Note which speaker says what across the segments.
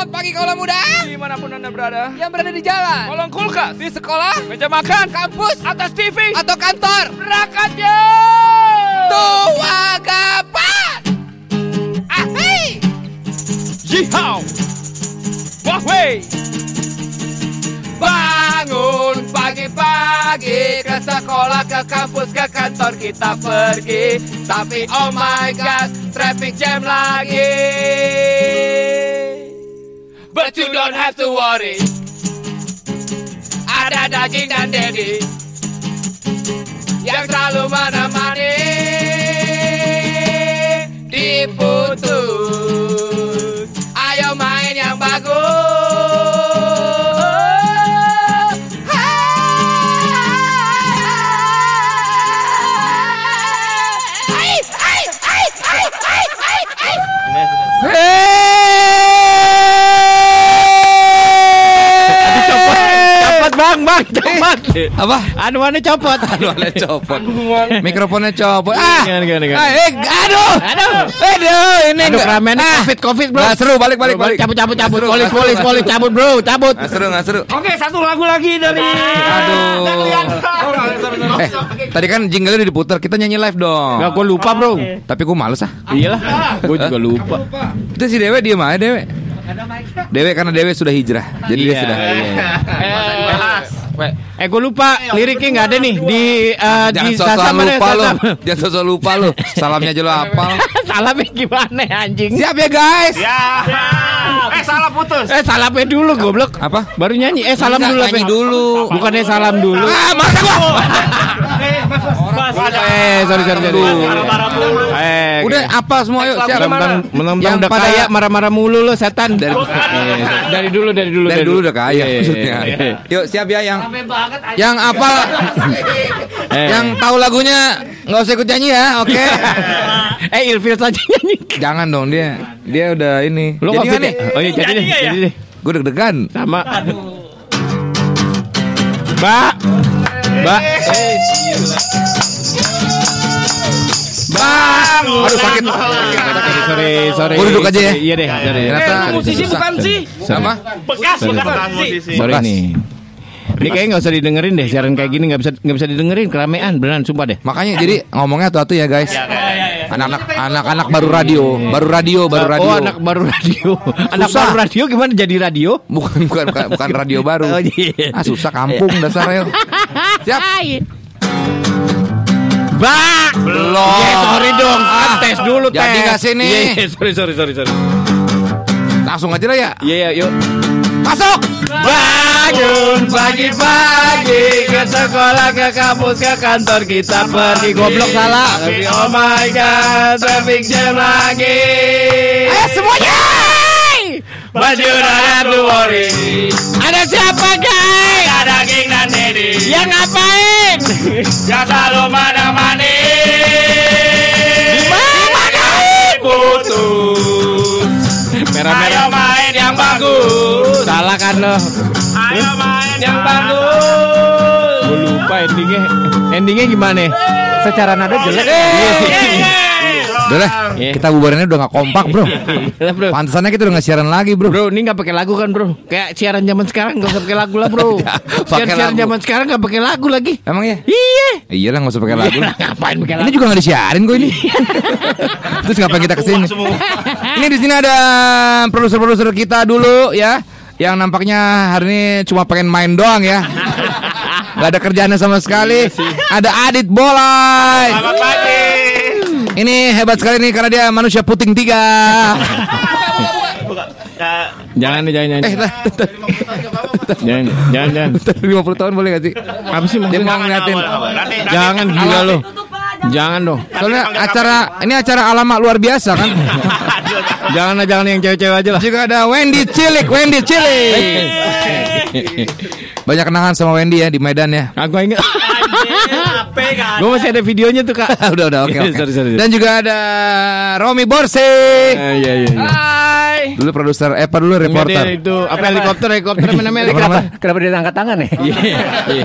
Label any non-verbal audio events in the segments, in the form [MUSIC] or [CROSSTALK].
Speaker 1: Selamat pagi kaulah muda.
Speaker 2: Di mana pun anda berada.
Speaker 1: Yang berada di jalan,
Speaker 2: Kolong kulkas.
Speaker 1: Di sekolah,
Speaker 2: Meja makan.
Speaker 1: Kampus,
Speaker 2: Atas TV
Speaker 1: atau kantor.
Speaker 2: Berangkat yo!
Speaker 1: Tua gapat. Ahai.
Speaker 2: Yihau. Wahway
Speaker 1: Bangun pagi-pagi ke sekolah, ke kampus, ke kantor kita pergi. Tapi oh my god, traffic jam lagi. But you don't have to worry. Ada daging dan Dedi yang selalu menemani. Diputus, ayo main yang bagus.
Speaker 3: Copot.
Speaker 1: Apa?
Speaker 3: Anu mana copot?
Speaker 1: Aduh, ada copot. Mikrofonnya copot. Ah,
Speaker 3: Gimana, gimana, gimana?
Speaker 1: eh, aduh,
Speaker 3: Aduh.
Speaker 1: aduh, ini
Speaker 3: Aduh,
Speaker 1: enggak.
Speaker 3: keramaian
Speaker 1: Ah,
Speaker 3: covid, covid bro.
Speaker 1: Seru, balik, balik, balik.
Speaker 3: Cabut, cabut, cabut. Polis, polis, polis, cabut bro, cabut.
Speaker 1: Nggak seru, nggak seru.
Speaker 3: Oke, satu lagu lagi dari.
Speaker 1: Aduh. Eh, tadi kan jingle udah diputar, kita nyanyi live dong.
Speaker 3: Gak, gue lupa bro.
Speaker 1: Tapi gue males ah.
Speaker 3: Iyalah, gue juga lupa.
Speaker 1: Itu si Dewe diem aja Dewe. Dewe karena Dewe sudah hijrah, jadi dia
Speaker 3: Iya,
Speaker 1: sudah.
Speaker 3: iya. Eh, eh gue lupa liriknya nggak ada nih di eh,
Speaker 1: Jangan
Speaker 3: di
Speaker 1: sosok lupa lu,
Speaker 3: Sasam. [LAUGHS]
Speaker 1: jangan sosok lupa lu. Salamnya aja lu hafal. [LAUGHS]
Speaker 3: Salamnya gimana anjing?
Speaker 1: Siap ya guys.
Speaker 2: Eh salah putus
Speaker 3: Eh salamnya dulu goblok.
Speaker 1: Apa?
Speaker 3: Baru nyanyi. Eh salam dulu
Speaker 1: nyanyi dulu.
Speaker 3: Bukannya salam dulu.
Speaker 1: Ah, masa gua? [LAUGHS]
Speaker 3: Eh sorry sorry sorry. Eh
Speaker 1: Udah apa semua yuk siap. Yang
Speaker 3: udah
Speaker 1: pada-
Speaker 3: kaya marah-marah mulu lo setan.
Speaker 1: Dari-
Speaker 3: Eh, dari dulu dari dulu
Speaker 1: Dari dulu udah kaya
Speaker 3: Iya, iya,
Speaker 1: maksudnya.
Speaker 3: iya. [LAUGHS]
Speaker 1: Yuk siap ya yang yang apa? [LAUGHS]
Speaker 3: Eh.
Speaker 1: Yang tahu lagunya nggak usah ikut nyanyi ya, oke? [LAUGHS]
Speaker 3: Eh Ilfil saja nyanyi.
Speaker 1: Jangan dong dia. Dia udah ini.
Speaker 3: Lo
Speaker 1: Jadi nih?
Speaker 3: Oh iya jadi deh, jadi deh.
Speaker 1: Gue deg-degan.
Speaker 3: Sama. Mbak. Mbak.
Speaker 1: Bang, aduh sakit.
Speaker 3: Sorry, sorry.
Speaker 1: Gua duduk aja ya.
Speaker 3: Iya deh.
Speaker 1: Ternyata
Speaker 2: musisi
Speaker 1: susah.
Speaker 2: bukan sih
Speaker 1: Apa?
Speaker 2: Bekas bekas musisi
Speaker 3: Sorry
Speaker 1: Bekas.
Speaker 3: nih. Ini kayaknya nggak usah didengerin deh siaran kayak gini nggak bisa nggak bisa didengerin keramaian beneran sumpah deh.
Speaker 1: Makanya jadi ngomongnya tuh ya guys. Anak-anak anak-anak baru radio, baru radio, baru radio.
Speaker 3: Oh anak baru radio. Anak
Speaker 1: Susah.
Speaker 3: baru radio gimana jadi radio?
Speaker 1: Bukan bukan bukan, bukan radio baru.
Speaker 3: Oh, iya.
Speaker 1: Ah susah kampung dasarnya. [LAUGHS] Siap.
Speaker 3: Bak.
Speaker 1: Belum.
Speaker 3: Ya, sorry dong. Kan
Speaker 1: Ah,
Speaker 3: tes dulu tes.
Speaker 1: jadi nggak sini?
Speaker 3: Iya, iya, sorry sorry sorry sorry.
Speaker 1: Langsung aja lah ya.
Speaker 3: Iya iya yuk.
Speaker 1: Masuk.
Speaker 3: Bangun pagi-pagi ke sekolah ke kampus ke kantor kita pergi goblok salah. Tapi oh my god traffic jam lagi.
Speaker 1: Ayo semuanya.
Speaker 3: But you don't have to worry. Ada siapa guys? Ada daging Dedi. Yang ngapain? Yang selalu menemani. Di mana? Putus. Merah-merah. Ayo main yang bagus. Salah kan lo? Ayo main yang bagus. Gue lupa endingnya. Endingnya gimana? Secara nada jelek.
Speaker 1: Udah lah,
Speaker 3: Iya.
Speaker 1: kita bubarannya udah gak kompak bro.
Speaker 3: Iya, bro.
Speaker 1: Pantesannya kita udah gak siaran lagi bro.
Speaker 3: Bro, ini nggak pakai lagu kan, bro? Kayak siaran zaman sekarang nggak usah pakai lagu lah, bro. [LAUGHS]
Speaker 1: Ya, pakai
Speaker 3: siaran, siaran zaman sekarang nggak pakai lagu lagi.
Speaker 1: Emang ya?
Speaker 3: Iya.
Speaker 1: Iya lah gak usah pakai lagu. [LAUGHS]
Speaker 3: Ngapain pakai lagu?
Speaker 1: Ini juga gak disiarin kok ini. [LAUGHS] Terus ngapain kita ke sini? Ini di sini ada produser-produser kita dulu ya, yang nampaknya hari ini cuma pengen main doang ya. Gak ada kerjaannya sama sekali. Ada Adit Bolai.
Speaker 2: Selamat pagi
Speaker 1: Ini hebat sekali nih karena dia manusia puting tiga.
Speaker 3: Jangan nih, jangan, jangan.
Speaker 1: Eh, tar, tar,
Speaker 3: jangan, jangan, jangan.
Speaker 1: tar, 50 tahun boleh gak sih?
Speaker 3: Apa sih
Speaker 1: Dia mau ngeliatin.
Speaker 3: Jangan gila lo. Jangan dong.
Speaker 1: Soalnya acara ini acara alamak luar biasa kan.
Speaker 3: Jangan lah, jangan yang cewek-cewek aja lah.
Speaker 1: Juga ada Wendy Cilik, Wendy Cilik. [LAUGHS] Banyak kenangan sama Wendy ya di Medan ya.
Speaker 3: Aku ingat. Gue masih ada videonya tuh kak. [LAUGHS]
Speaker 1: udah udah oke oke.
Speaker 3: Sorry, sorry.
Speaker 1: Dan juga ada Romi Borsi.
Speaker 3: Eh, Iya iya. iya.
Speaker 1: Hai. Dulu produser, eh apa dulu reporter.
Speaker 3: dia itu apa helikopter helikopter apa namanya
Speaker 1: Apa
Speaker 3: helikopter?
Speaker 1: namanya?
Speaker 4: Kenapa dia angkat tangan ya? [LAUGHS]
Speaker 3: Iya.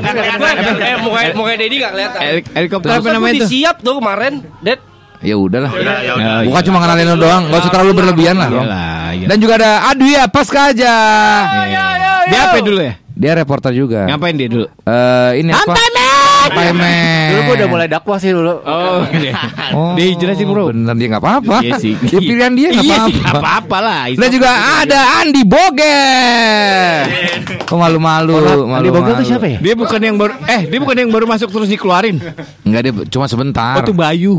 Speaker 2: Eh muka muka Dedi gak kelihatan
Speaker 3: Helik- Helikopter apa
Speaker 2: Terus
Speaker 3: namanya
Speaker 2: aku
Speaker 3: itu?
Speaker 2: disiap tuh kemarin Det
Speaker 1: Ya udahlah.
Speaker 2: Udah, ya udah.
Speaker 1: Bukan cuma kenalin lo doang, nggak usah terlalu berlebihan lah.
Speaker 3: Iya.
Speaker 1: Dan juga ada Adu ya, Pasca aja.
Speaker 3: Dia apa dulu ya?
Speaker 1: Dia reporter juga.
Speaker 3: Ngapain dia dulu?
Speaker 1: Eh, ini apa? Men.
Speaker 4: Dulu gue udah mulai dakwah sih dulu.
Speaker 3: Oh, iya. [LAUGHS]
Speaker 1: Oh,
Speaker 3: Dijelasin bro.
Speaker 1: Bener dia nggak apa-apa.
Speaker 3: Iya sih.
Speaker 1: Ya, pilihan dia nggak
Speaker 3: Iya sih,
Speaker 1: apa-apa.
Speaker 3: nggak apa-apa lah.
Speaker 1: Dan juga ada Andi Boger. Kok malu-malu?
Speaker 4: Andi Boger tuh siapa ya?
Speaker 3: Dia bukan yang baru eh dia bukan yang baru masuk terus dikeluarin.
Speaker 1: Enggak dia cuma sebentar.
Speaker 3: Oh, itu Bayu.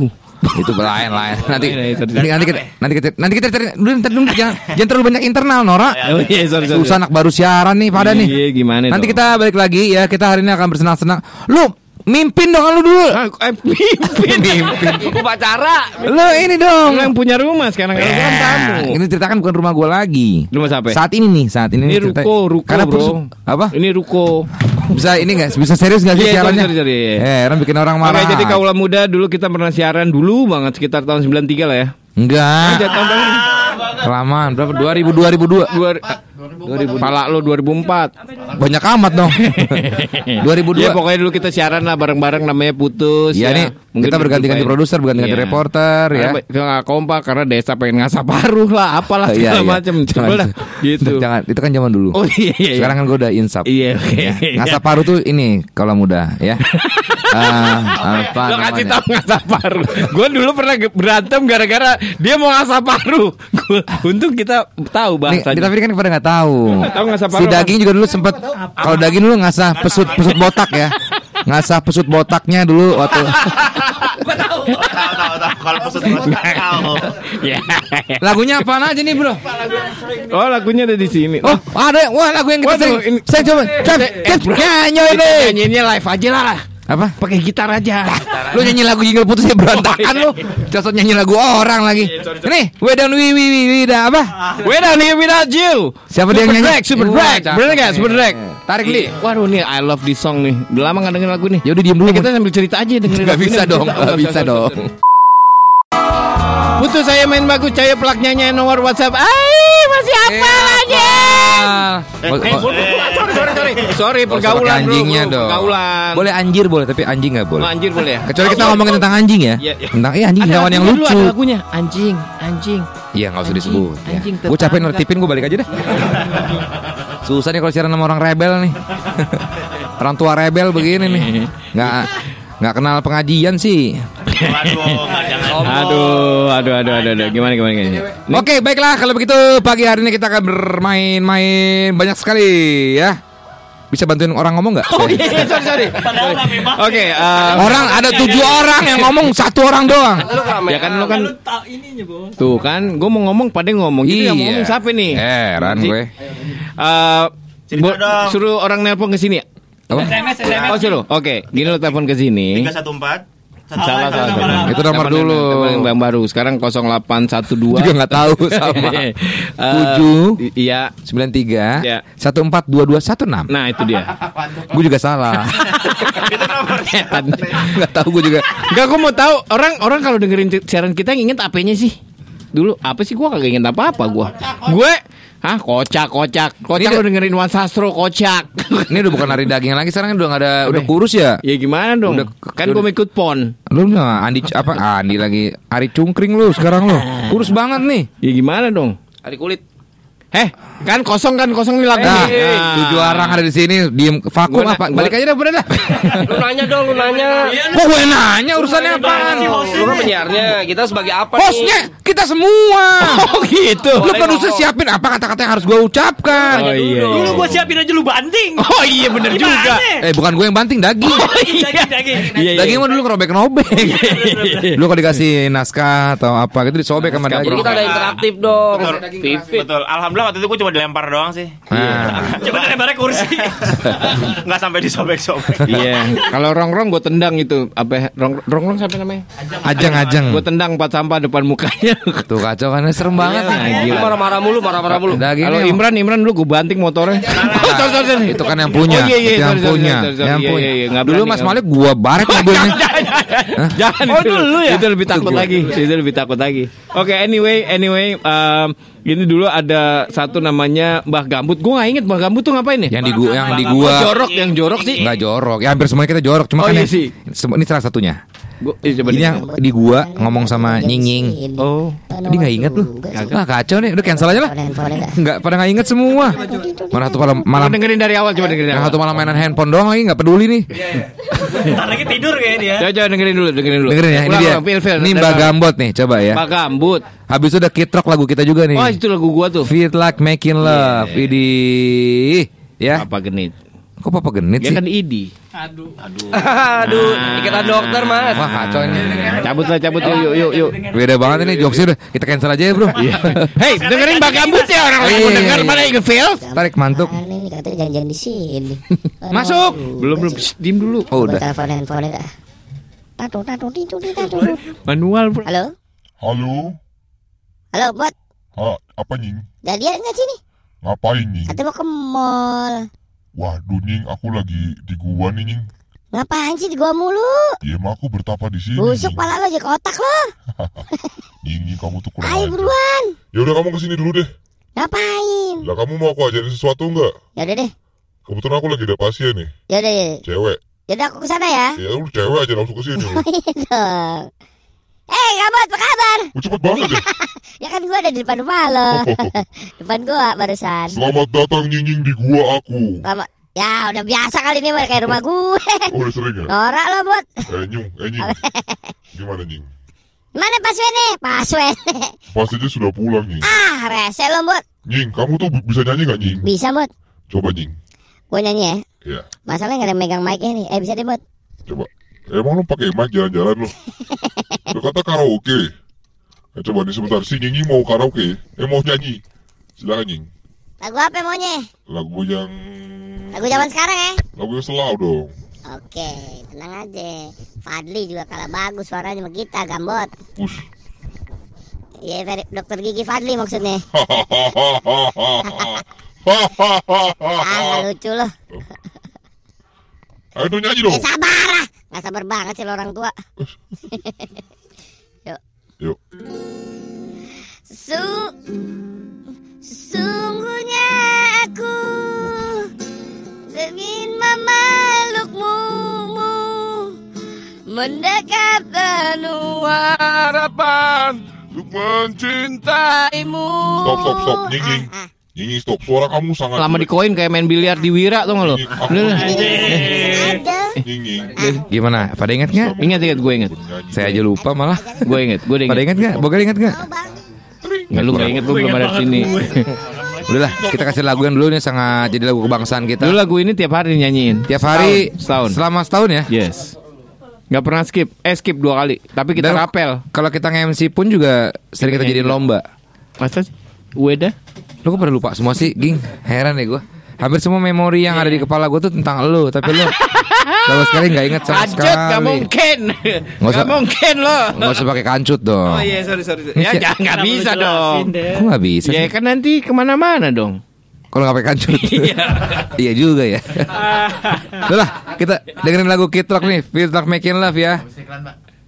Speaker 1: itu lain lain. Nanti
Speaker 3: Lain, lain, sorry,
Speaker 1: nanti, nanti kita nanti kita nanti kita cari dulu ntar dulu jangan jangan terlalu banyak internal Nora.
Speaker 3: Oh iya, sorry, sorry.
Speaker 1: Susah anak baru siaran nih pada nih.
Speaker 3: Iya, gimana
Speaker 1: Nanti kita balik lagi ya. Kita hari ini akan bersenang-senang. Lu mimpin dong lu dulu.
Speaker 3: Ah, eh, mimpin.
Speaker 1: Mimpin.
Speaker 4: Upacara.
Speaker 1: Lu ini dong.
Speaker 3: Lu yang punya rumah sekarang kan kan tamu.
Speaker 1: Ini ceritakan bukan rumah gua lagi.
Speaker 3: Rumah siapa?
Speaker 1: Saat ini nih, saat ini,
Speaker 3: Ini
Speaker 1: nih cerita-
Speaker 3: ruko, ruko,
Speaker 1: Karena
Speaker 3: bro.
Speaker 1: apa?
Speaker 3: Ini ruko.
Speaker 1: Bisa ini enggak? Bisa serius enggak sih
Speaker 3: Iya,
Speaker 1: siarannya?
Speaker 3: sorry, sorry, sorry.
Speaker 1: Eh, orang bikin orang
Speaker 3: Oke,
Speaker 1: marah.
Speaker 3: jadi kaula muda dulu kita pernah siaran dulu banget sekitar tahun 93 lah ya.
Speaker 1: Enggak.
Speaker 3: Tahun berapa?
Speaker 1: Kelamaan berapa? 2000 2002.
Speaker 3: Dua, 2000 Pala lo 2004.
Speaker 1: Banyak amat dong. [LAUGHS] 2002.
Speaker 3: Ya pokoknya dulu kita siaran lah bareng-bareng namanya putus.
Speaker 1: Iya
Speaker 3: ya.
Speaker 1: nih, kita berganti-ganti
Speaker 3: lupain.
Speaker 1: produser, berganti-ganti
Speaker 3: Iya.
Speaker 1: reporter ya.
Speaker 3: Kita nggak kompak karena desa pengen ngasah paruh lah, apalah [LAUGHS]
Speaker 1: Iya,
Speaker 3: segala
Speaker 1: iya.
Speaker 3: macam. Coba
Speaker 1: Jangan-
Speaker 3: dah. [LAUGHS] Gitu.
Speaker 1: Jangan, itu kan zaman dulu.
Speaker 3: Oh iya iya. iya.
Speaker 1: Sekarang kan gue udah insap.
Speaker 3: Iya oke.
Speaker 1: Ngasap paru tuh ini kalau muda ya. Ah, apa
Speaker 3: Lo kasih tau ngasah paruh Gue dulu pernah berantem gara-gara Dia mau ngasah paruh Gua- [LAUGHS] Untung kita tahu
Speaker 1: Nih,
Speaker 3: bahasanya
Speaker 1: tapi kan pada nggak tahu.
Speaker 3: Tahu ngasah
Speaker 1: Si daging juga dulu sempet kalau daging dulu ngasah pesut pesut botak ya. Ngasah pesut botaknya dulu waktu
Speaker 2: Tahu tahu tahu. Kalau pesut tahu. [LAUGHS]
Speaker 3: Ya.
Speaker 1: lagunya apa aja nih bro?
Speaker 3: Oh lagunya ada di sini
Speaker 1: Oh ada wah lagu yang kita
Speaker 3: Waduh,
Speaker 1: sering saya coba Cep,
Speaker 3: Eh,
Speaker 1: cep,
Speaker 3: bro.
Speaker 1: nyanyi
Speaker 3: Kita
Speaker 1: ini
Speaker 3: nyanyiinnya live aja lah
Speaker 1: apa?
Speaker 3: Pakai gitar aja
Speaker 1: Lu nyanyi lagu jingle putus ya [LAUGHS] berantakan lu. Cocok nyanyi lagu orang lagi. Nih, Wedan wi wi wi wi dah apa?
Speaker 3: Down here without you
Speaker 1: Siapa dia yang nyanyi?
Speaker 3: Drag, Super Drag. Bener gak Super Drag
Speaker 1: Tarik li.
Speaker 3: Waduh nih I love this song nih Udah lama gak denger lagu nih
Speaker 1: Ya udah diem dulu.
Speaker 3: Eh, Kita sambil cerita aja dengerin
Speaker 1: Gak bisa dong, gak bisa dong.
Speaker 3: Putus saya main bagus Caya pelaknya nomor WhatsApp Ay masih apa aja
Speaker 1: Eh, oh, oh,
Speaker 3: Sorry sorry sorry Sorry pergaulan
Speaker 1: anjingnya
Speaker 3: bro,
Speaker 1: dong.
Speaker 3: Pergaulan
Speaker 1: Boleh anjir boleh, tapi anjing nggak
Speaker 3: Oh,
Speaker 1: boleh.
Speaker 3: Anjir boleh ya
Speaker 1: Kecuali kita ngomongin tentang anjing ya.
Speaker 3: Iya, iya.
Speaker 1: Tentang eh anjing hewan yang lucu.
Speaker 3: Ada lagunya Anjing Anjing
Speaker 1: Iya nggak usah disebut. Ya.
Speaker 3: anjing
Speaker 1: Gue capek nertipin gue balik aja deh. Susah nih kalau siaran sama orang rebel nih. [LAUGHS] orang tua rebel begini nih. Nggak nggak kenal pengajian sih.
Speaker 2: Waduh.
Speaker 3: Aduh Aduh aduh aduh aduh. Gimana gimana gimana?
Speaker 1: Oke, baiklah. Kalau begitu pagi hari ini kita akan bermain-main banyak sekali ya. Bisa bantuin orang ngomong nggak?
Speaker 3: Oh iya iya sorry sorry. Oke eh,
Speaker 1: Orang ada tujuh orang yang ngomong satu orang doang.
Speaker 3: Ya kan lu kan Tuh kan Gue mau ngomong pada ngomong. Jadi yang mau ngomong siapa nih?
Speaker 1: Heran gue.
Speaker 3: Eh,
Speaker 2: Cerita
Speaker 3: bo-
Speaker 2: dong.
Speaker 3: Suruh orang nelpon ke sini. Ya
Speaker 1: Apa?
Speaker 3: Oh suruh. Oke Gini lu telepon ke sini.
Speaker 2: 314
Speaker 3: Salah salah salah.
Speaker 1: Itu nomor dulu.
Speaker 3: telepon Yang baru Sekarang 0812
Speaker 1: Juga nggak tahu [LAUGHS] sama.
Speaker 3: Eh,
Speaker 1: Tujuh.
Speaker 3: Iya
Speaker 1: sembilan tiga
Speaker 3: Ya.
Speaker 1: satu empat dua dua satu enam.
Speaker 3: Nah itu dia [LAUGHS]
Speaker 1: Gue juga salah. [LAUGHS]
Speaker 2: Itu nomornya.
Speaker 1: Nggak tahu gue juga.
Speaker 3: Enggak gue mau tahu Orang orang kalau dengerin siaran kita yang inget apanya sih Dulu apa sih gue kagak inget apa-apa gue Gue Hah kocak kocak. Kocak
Speaker 1: Ini
Speaker 3: lu dengerin Wan Sastro kocak. [LAUGHS]
Speaker 1: Ini udah bukan hari daging lagi sekarang udah nggak ada udah kurus ya.
Speaker 3: Ya gimana dong?
Speaker 1: Udah-
Speaker 3: Kan gue ikut pon.
Speaker 1: Lu nggak Andi apa? Andi lagi. Ari Cungkring lu sekarang lu. [LAUGHS] Kurus banget nih.
Speaker 3: Ya gimana dong?
Speaker 4: Hari kulit.
Speaker 3: Eh kan kosong kan kosong nih lagu
Speaker 1: Nah,
Speaker 3: nih. Nah.
Speaker 1: tujuh orang ada di sini diem vakum
Speaker 3: Gua
Speaker 1: apa?
Speaker 3: gua-
Speaker 1: Balik aja dah bener dah.
Speaker 4: Lu nanya dong, lu nanya.
Speaker 1: Kok gue nanya urusannya apaan?
Speaker 4: Lu kan penyiarnya, kita sebagai apa
Speaker 1: Hostnya kita semua.
Speaker 3: Oh gitu
Speaker 1: Lu produser siapin apa kata-kata yang harus gue ucapkan.
Speaker 3: Oh iya
Speaker 5: Dulu
Speaker 3: iya.
Speaker 5: gue siapin aja lu banting.
Speaker 3: Oh iya bener juga
Speaker 1: Eh bukan gue yang banting daging.
Speaker 5: Daging, daging.
Speaker 3: Iya iya
Speaker 1: Daging mah dulu kerobek-robek. Lu kalau dikasih naskah atau apa gitu disobek sama daging.
Speaker 4: kita ada interaktif dong.
Speaker 2: Betul.
Speaker 4: Vivit.
Speaker 2: Alhamdulillah waktu itu gue cuma dilempar doang sih.
Speaker 1: Nah.
Speaker 5: Coba lebarnya kursi. [LAUGHS]
Speaker 2: Nggak sampai disobek-sobek.
Speaker 3: Iya Kalau rongrong gue tendang itu Apa rong rongrong siapa namanya
Speaker 1: Ajang-ajang.
Speaker 3: Gue tendang empat sampah depan mukanya
Speaker 1: Tuh kacau kan serem banget.
Speaker 3: Nah,
Speaker 4: Lu
Speaker 3: gila.
Speaker 4: marah-marah mulu, marah-marah mulu.
Speaker 3: Kalau Imran Imran dulu gue banting motornya [LAUGHS] sorry, sorry.
Speaker 1: itu kan yang punya,
Speaker 3: Oh, iya, iya,
Speaker 1: yang punya,
Speaker 3: sorry, sorry,
Speaker 1: yang
Speaker 3: iya,
Speaker 1: punya.
Speaker 3: iya, iya,
Speaker 1: Dulu Mas Malik gua baret [LAUGHS] mobilnya.
Speaker 3: Jangan
Speaker 5: Oh,
Speaker 3: itu.
Speaker 5: dulu ya?
Speaker 3: Itu lebih takut lagi. Itu lebih takut lagi. Oke, anyway, anyway, um, ini dulu ada satu namanya Mbah Gambut. Gue gak inget Mbah Gambut tuh ngapain ya?
Speaker 1: Yang di gua, yang di
Speaker 3: Oh,
Speaker 1: gua
Speaker 3: jorok, yang jorok sih.
Speaker 1: nggak jorok. Ya hampir semuanya kita jorok. Cuma
Speaker 3: Oh,
Speaker 1: kan
Speaker 3: iya sih.
Speaker 1: ini salah satunya.
Speaker 3: Gua, eh, coba
Speaker 1: Ini yang di gua ngomong sama Nying Nying.
Speaker 3: Oh,
Speaker 1: Dia nggak inget loh. Ah kacau nih, udah cancel aja lah. Nggak pada nggak inget semua. Mana satu malam
Speaker 3: malah
Speaker 1: malam
Speaker 3: dengerin dari awal coba dengerin
Speaker 1: satu malam mainan handphone doang lagi nggak peduli nih.
Speaker 5: Bentar lagi tidur kayak dia.
Speaker 3: Coba, coba dengerin dulu, dengerin dulu.
Speaker 1: Dengerin ya, ini dia. Ini Mbak. Gambot nih, coba ya.
Speaker 3: Mbak Gambut.
Speaker 1: Habis itu udah kitrok lagu kita juga nih.
Speaker 3: Oh, itu lagu gua tuh.
Speaker 1: Feel like making love.
Speaker 3: Yeah.
Speaker 1: Idi. Ya.
Speaker 3: Apa genit?
Speaker 1: Kok papa genit
Speaker 3: Dia
Speaker 1: sih?
Speaker 3: kan idi.
Speaker 5: Aduh.
Speaker 4: Aduh, ikatan dokter mas.
Speaker 1: Wah kacau ini.
Speaker 3: Cabut lah, cabut yuk, yuk, yuk, yuk.
Speaker 1: Beda banget ini jokesnya udah kita cancel aja ya bro. [LAUGHS]
Speaker 3: Hei, dengerin Mbak Gambut ya orang lain
Speaker 1: iya,
Speaker 3: mau
Speaker 1: iya,
Speaker 3: denger
Speaker 1: iya.
Speaker 3: mana ikut feel?
Speaker 1: Tarik mantuk.
Speaker 6: Ini katanya janjian di sini. [LAUGHS]
Speaker 1: Masuk.
Speaker 3: Belum, belum. Diem dulu.
Speaker 1: Oh
Speaker 6: Udah. Telepon handphone dah. Tatu tatu titu tatu.
Speaker 3: Manual, bro.
Speaker 6: Halo,
Speaker 7: Halo,
Speaker 6: halo bot.
Speaker 7: ha, apa nying?
Speaker 6: Jadian nggak sini?
Speaker 7: Ngapain nying?
Speaker 6: Katanya mau ke mall.
Speaker 7: Waduh nying, aku lagi di gua nih nying.
Speaker 6: Ngapain sih di gua mulu?
Speaker 7: Ya emang aku bertapa di sini.
Speaker 6: Busuk pala lo jadi kotak lo. [LAUGHS]
Speaker 7: Nying, nying, kamu tuh kurang
Speaker 6: Ayo buruan.
Speaker 7: Ya udah kamu ke sini dulu deh.
Speaker 6: Ngapain?
Speaker 7: Lah kamu mau aku ajarin sesuatu nggak?
Speaker 6: Ya udah deh.
Speaker 7: Kebetulan aku lagi ada pasien nih,
Speaker 6: Ya udah. ya.
Speaker 7: cewek.
Speaker 6: Ya udah aku ke sana ya.
Speaker 7: Ya lu cewek aja langsung ke sini. lu. [LAUGHS]
Speaker 6: Iya dong. Eh, Gabot, apa kabar?
Speaker 7: Oh, cepet banget deh. [LAUGHS]
Speaker 6: Ya kan gua ada di depan rumah lo. [LAUGHS] depan gua barusan.
Speaker 7: Selamat datang nying nying di gua aku.
Speaker 6: Lama. Ya udah biasa kali ini kayak rumah gue. [LAUGHS]
Speaker 7: Oh udah sering ya?
Speaker 6: Norak lo bot.
Speaker 7: Eh nyung, eh nying. Gimana nying?
Speaker 6: Mana paswennya? Paswen.
Speaker 7: Pas aja sudah pulang nying.
Speaker 6: ah, rese lo bot.
Speaker 7: Nying, kamu tuh bisa nyanyi nggak nying?
Speaker 6: Bisa bot.
Speaker 7: Coba nying.
Speaker 6: Gue nyanyi ya.
Speaker 7: Ya,
Speaker 6: Masalahnya gak ada megang mic nih. Eh bisa deh bot.
Speaker 7: coba. Emang lu pakai mic jalan-jalan lu? Lu kata karaoke. Eh, coba nih sebentar, si Nying mau karaoke. Eh mau nyanyi. Silakan Nying.
Speaker 6: Lagu apa maunya?
Speaker 7: Lagu yang
Speaker 6: Lagu zaman sekarang ya.
Speaker 7: lagu yang selau dong.
Speaker 6: Oke, tenang aja. Fadli juga kalah bagus suaranya sama kita, Gambot.
Speaker 7: Push.
Speaker 6: Iya, dokter gigi Fadli maksudnya. [LAUGHS] Ah, nggak lucu loh.
Speaker 7: Ayo dong nyanyi
Speaker 6: Eh,
Speaker 7: dong.
Speaker 6: sabar lah. Gak sabar banget sih lo orang tua. [LAUGHS]
Speaker 7: Yuk.
Speaker 6: Su Sesungguhnya aku ingin memelukmu Mendekat penuh
Speaker 1: Harapan
Speaker 7: Untuk mencintaimu. Stop, stop, stop. Nying Nying.
Speaker 6: Ah,
Speaker 7: Nying Nying, stop. Suara kamu sangat
Speaker 3: Lama di koin kayak main biliar di Wira tuh nggak lo?
Speaker 6: Ada.
Speaker 1: Gimana? Pada ingat nggak?
Speaker 3: Ingat ingat gue ingat.
Speaker 1: Saya aja lupa malah.
Speaker 3: Gue ingat, gue udah
Speaker 1: Pada
Speaker 3: ingat.
Speaker 1: ingat nggak? Boga ingat nggak?
Speaker 3: Nggak lu nggak ingat lu belum ada di sini. [LAUGHS]
Speaker 1: Udahlah, kita kasih lagu yang dulu nih sangat jadi lagu kebangsaan kita.
Speaker 3: Dulu lagu ini tiap hari nyanyiin.
Speaker 1: Tiap hari
Speaker 3: Setahun. setahun.
Speaker 1: selama setahun ya.
Speaker 3: Yes. Nggak pernah skip. Eh skip dua kali. Tapi kita
Speaker 1: Dan
Speaker 3: rapel.
Speaker 1: Kalau kita nge-MC pun juga sering kita jadiin lomba.
Speaker 3: Masa sih? Weda?
Speaker 1: Lu kok pada lupa semua sih, Ging? Heran ya gue. Hampir semua memori yang ada di kepala gue tuh tentang lu, tapi lu [LAUGHS] sama sekali nggak inget sama
Speaker 3: Kancut
Speaker 1: sekali.
Speaker 3: nggak mungkin.
Speaker 1: Nggak usah-
Speaker 3: mungkin lo.
Speaker 1: Nggak usah pakai kancut dong.
Speaker 3: Oh iya sorry sorry. Ya jangan nggak bisa dong.
Speaker 5: deh?
Speaker 1: Kok nggak bisa?
Speaker 3: Ya
Speaker 1: sih?
Speaker 3: kan nanti ke mana-mana dong.
Speaker 1: Kalau nggak pakai kancut. [LAUGHS] iya juga ya. [LAUGHS] Udah lah, kita dengerin lagu Kid Rock nih, Feel Like Making Love ya.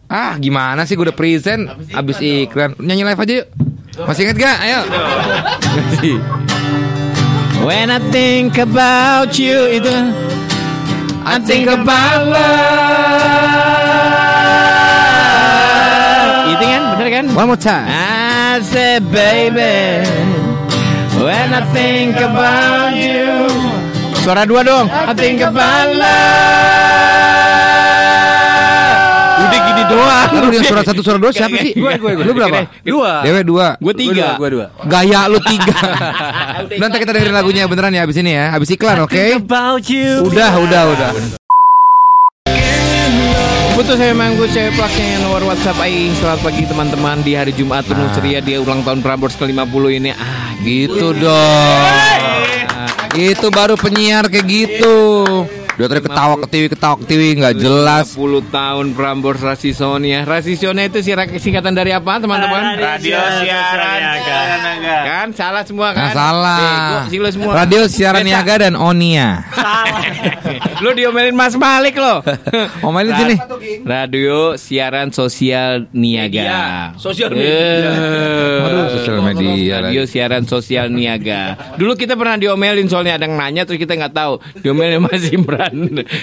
Speaker 1: Ah, gimana sih gue udah present abis iklan. Nyanyi live aja yuk. Masih inget gak? Ayo. [LAUGHS]
Speaker 3: When I think about you itu I think about love Itu kan bener kan?
Speaker 1: One more time.
Speaker 3: I say baby When I think about you. Suara dua dong. I think about love doang
Speaker 1: Lu yang suara satu suara dua siapa sih?
Speaker 3: Gue, gue, gue.
Speaker 1: Lu berapa?
Speaker 4: Dua.
Speaker 1: Dewe dua.
Speaker 3: Gue tiga
Speaker 4: Gua dua.
Speaker 1: Gaya lu tiga. [LAUGHS] Nanti kita dengerin lagunya beneran ya abis ini ya. Abis iklan oke?
Speaker 5: You.
Speaker 1: Udah, udah, udah.
Speaker 3: Putus saya manggu cewek plaknya nomor WhatsApp Ai Selamat pagi teman-teman di hari Jumat penuh ceria Dia ulang tahun Prambors ke-50 ini Ah
Speaker 1: Gitu dong. Itu baru penyiar kayak gitu. Dia tadi ketawa ketiwi ketawa ketiwi nggak jelas.
Speaker 3: 50 tahun Prambors Rasisonia Rasisonia itu singkat- singkatan dari apa teman-teman?
Speaker 5: Radio siaran Naga.
Speaker 3: Kan salah semua kan?
Speaker 1: salah.
Speaker 3: Bego sih lo semua
Speaker 1: Radio siaran niaga dan Onia. [LAUGHS]
Speaker 3: Lu diomelin Mas Malik lo [LAUGHS]
Speaker 1: Omelin sini.
Speaker 3: Radio siaran sosial niaga
Speaker 4: Media. Sosial media.
Speaker 3: Eh.
Speaker 1: Aduh, sosial media
Speaker 3: Radio siaran sosial niaga Dulu kita pernah diomelin soalnya ada yang nanya Terus kita nggak tahu Diomelin Mas Imran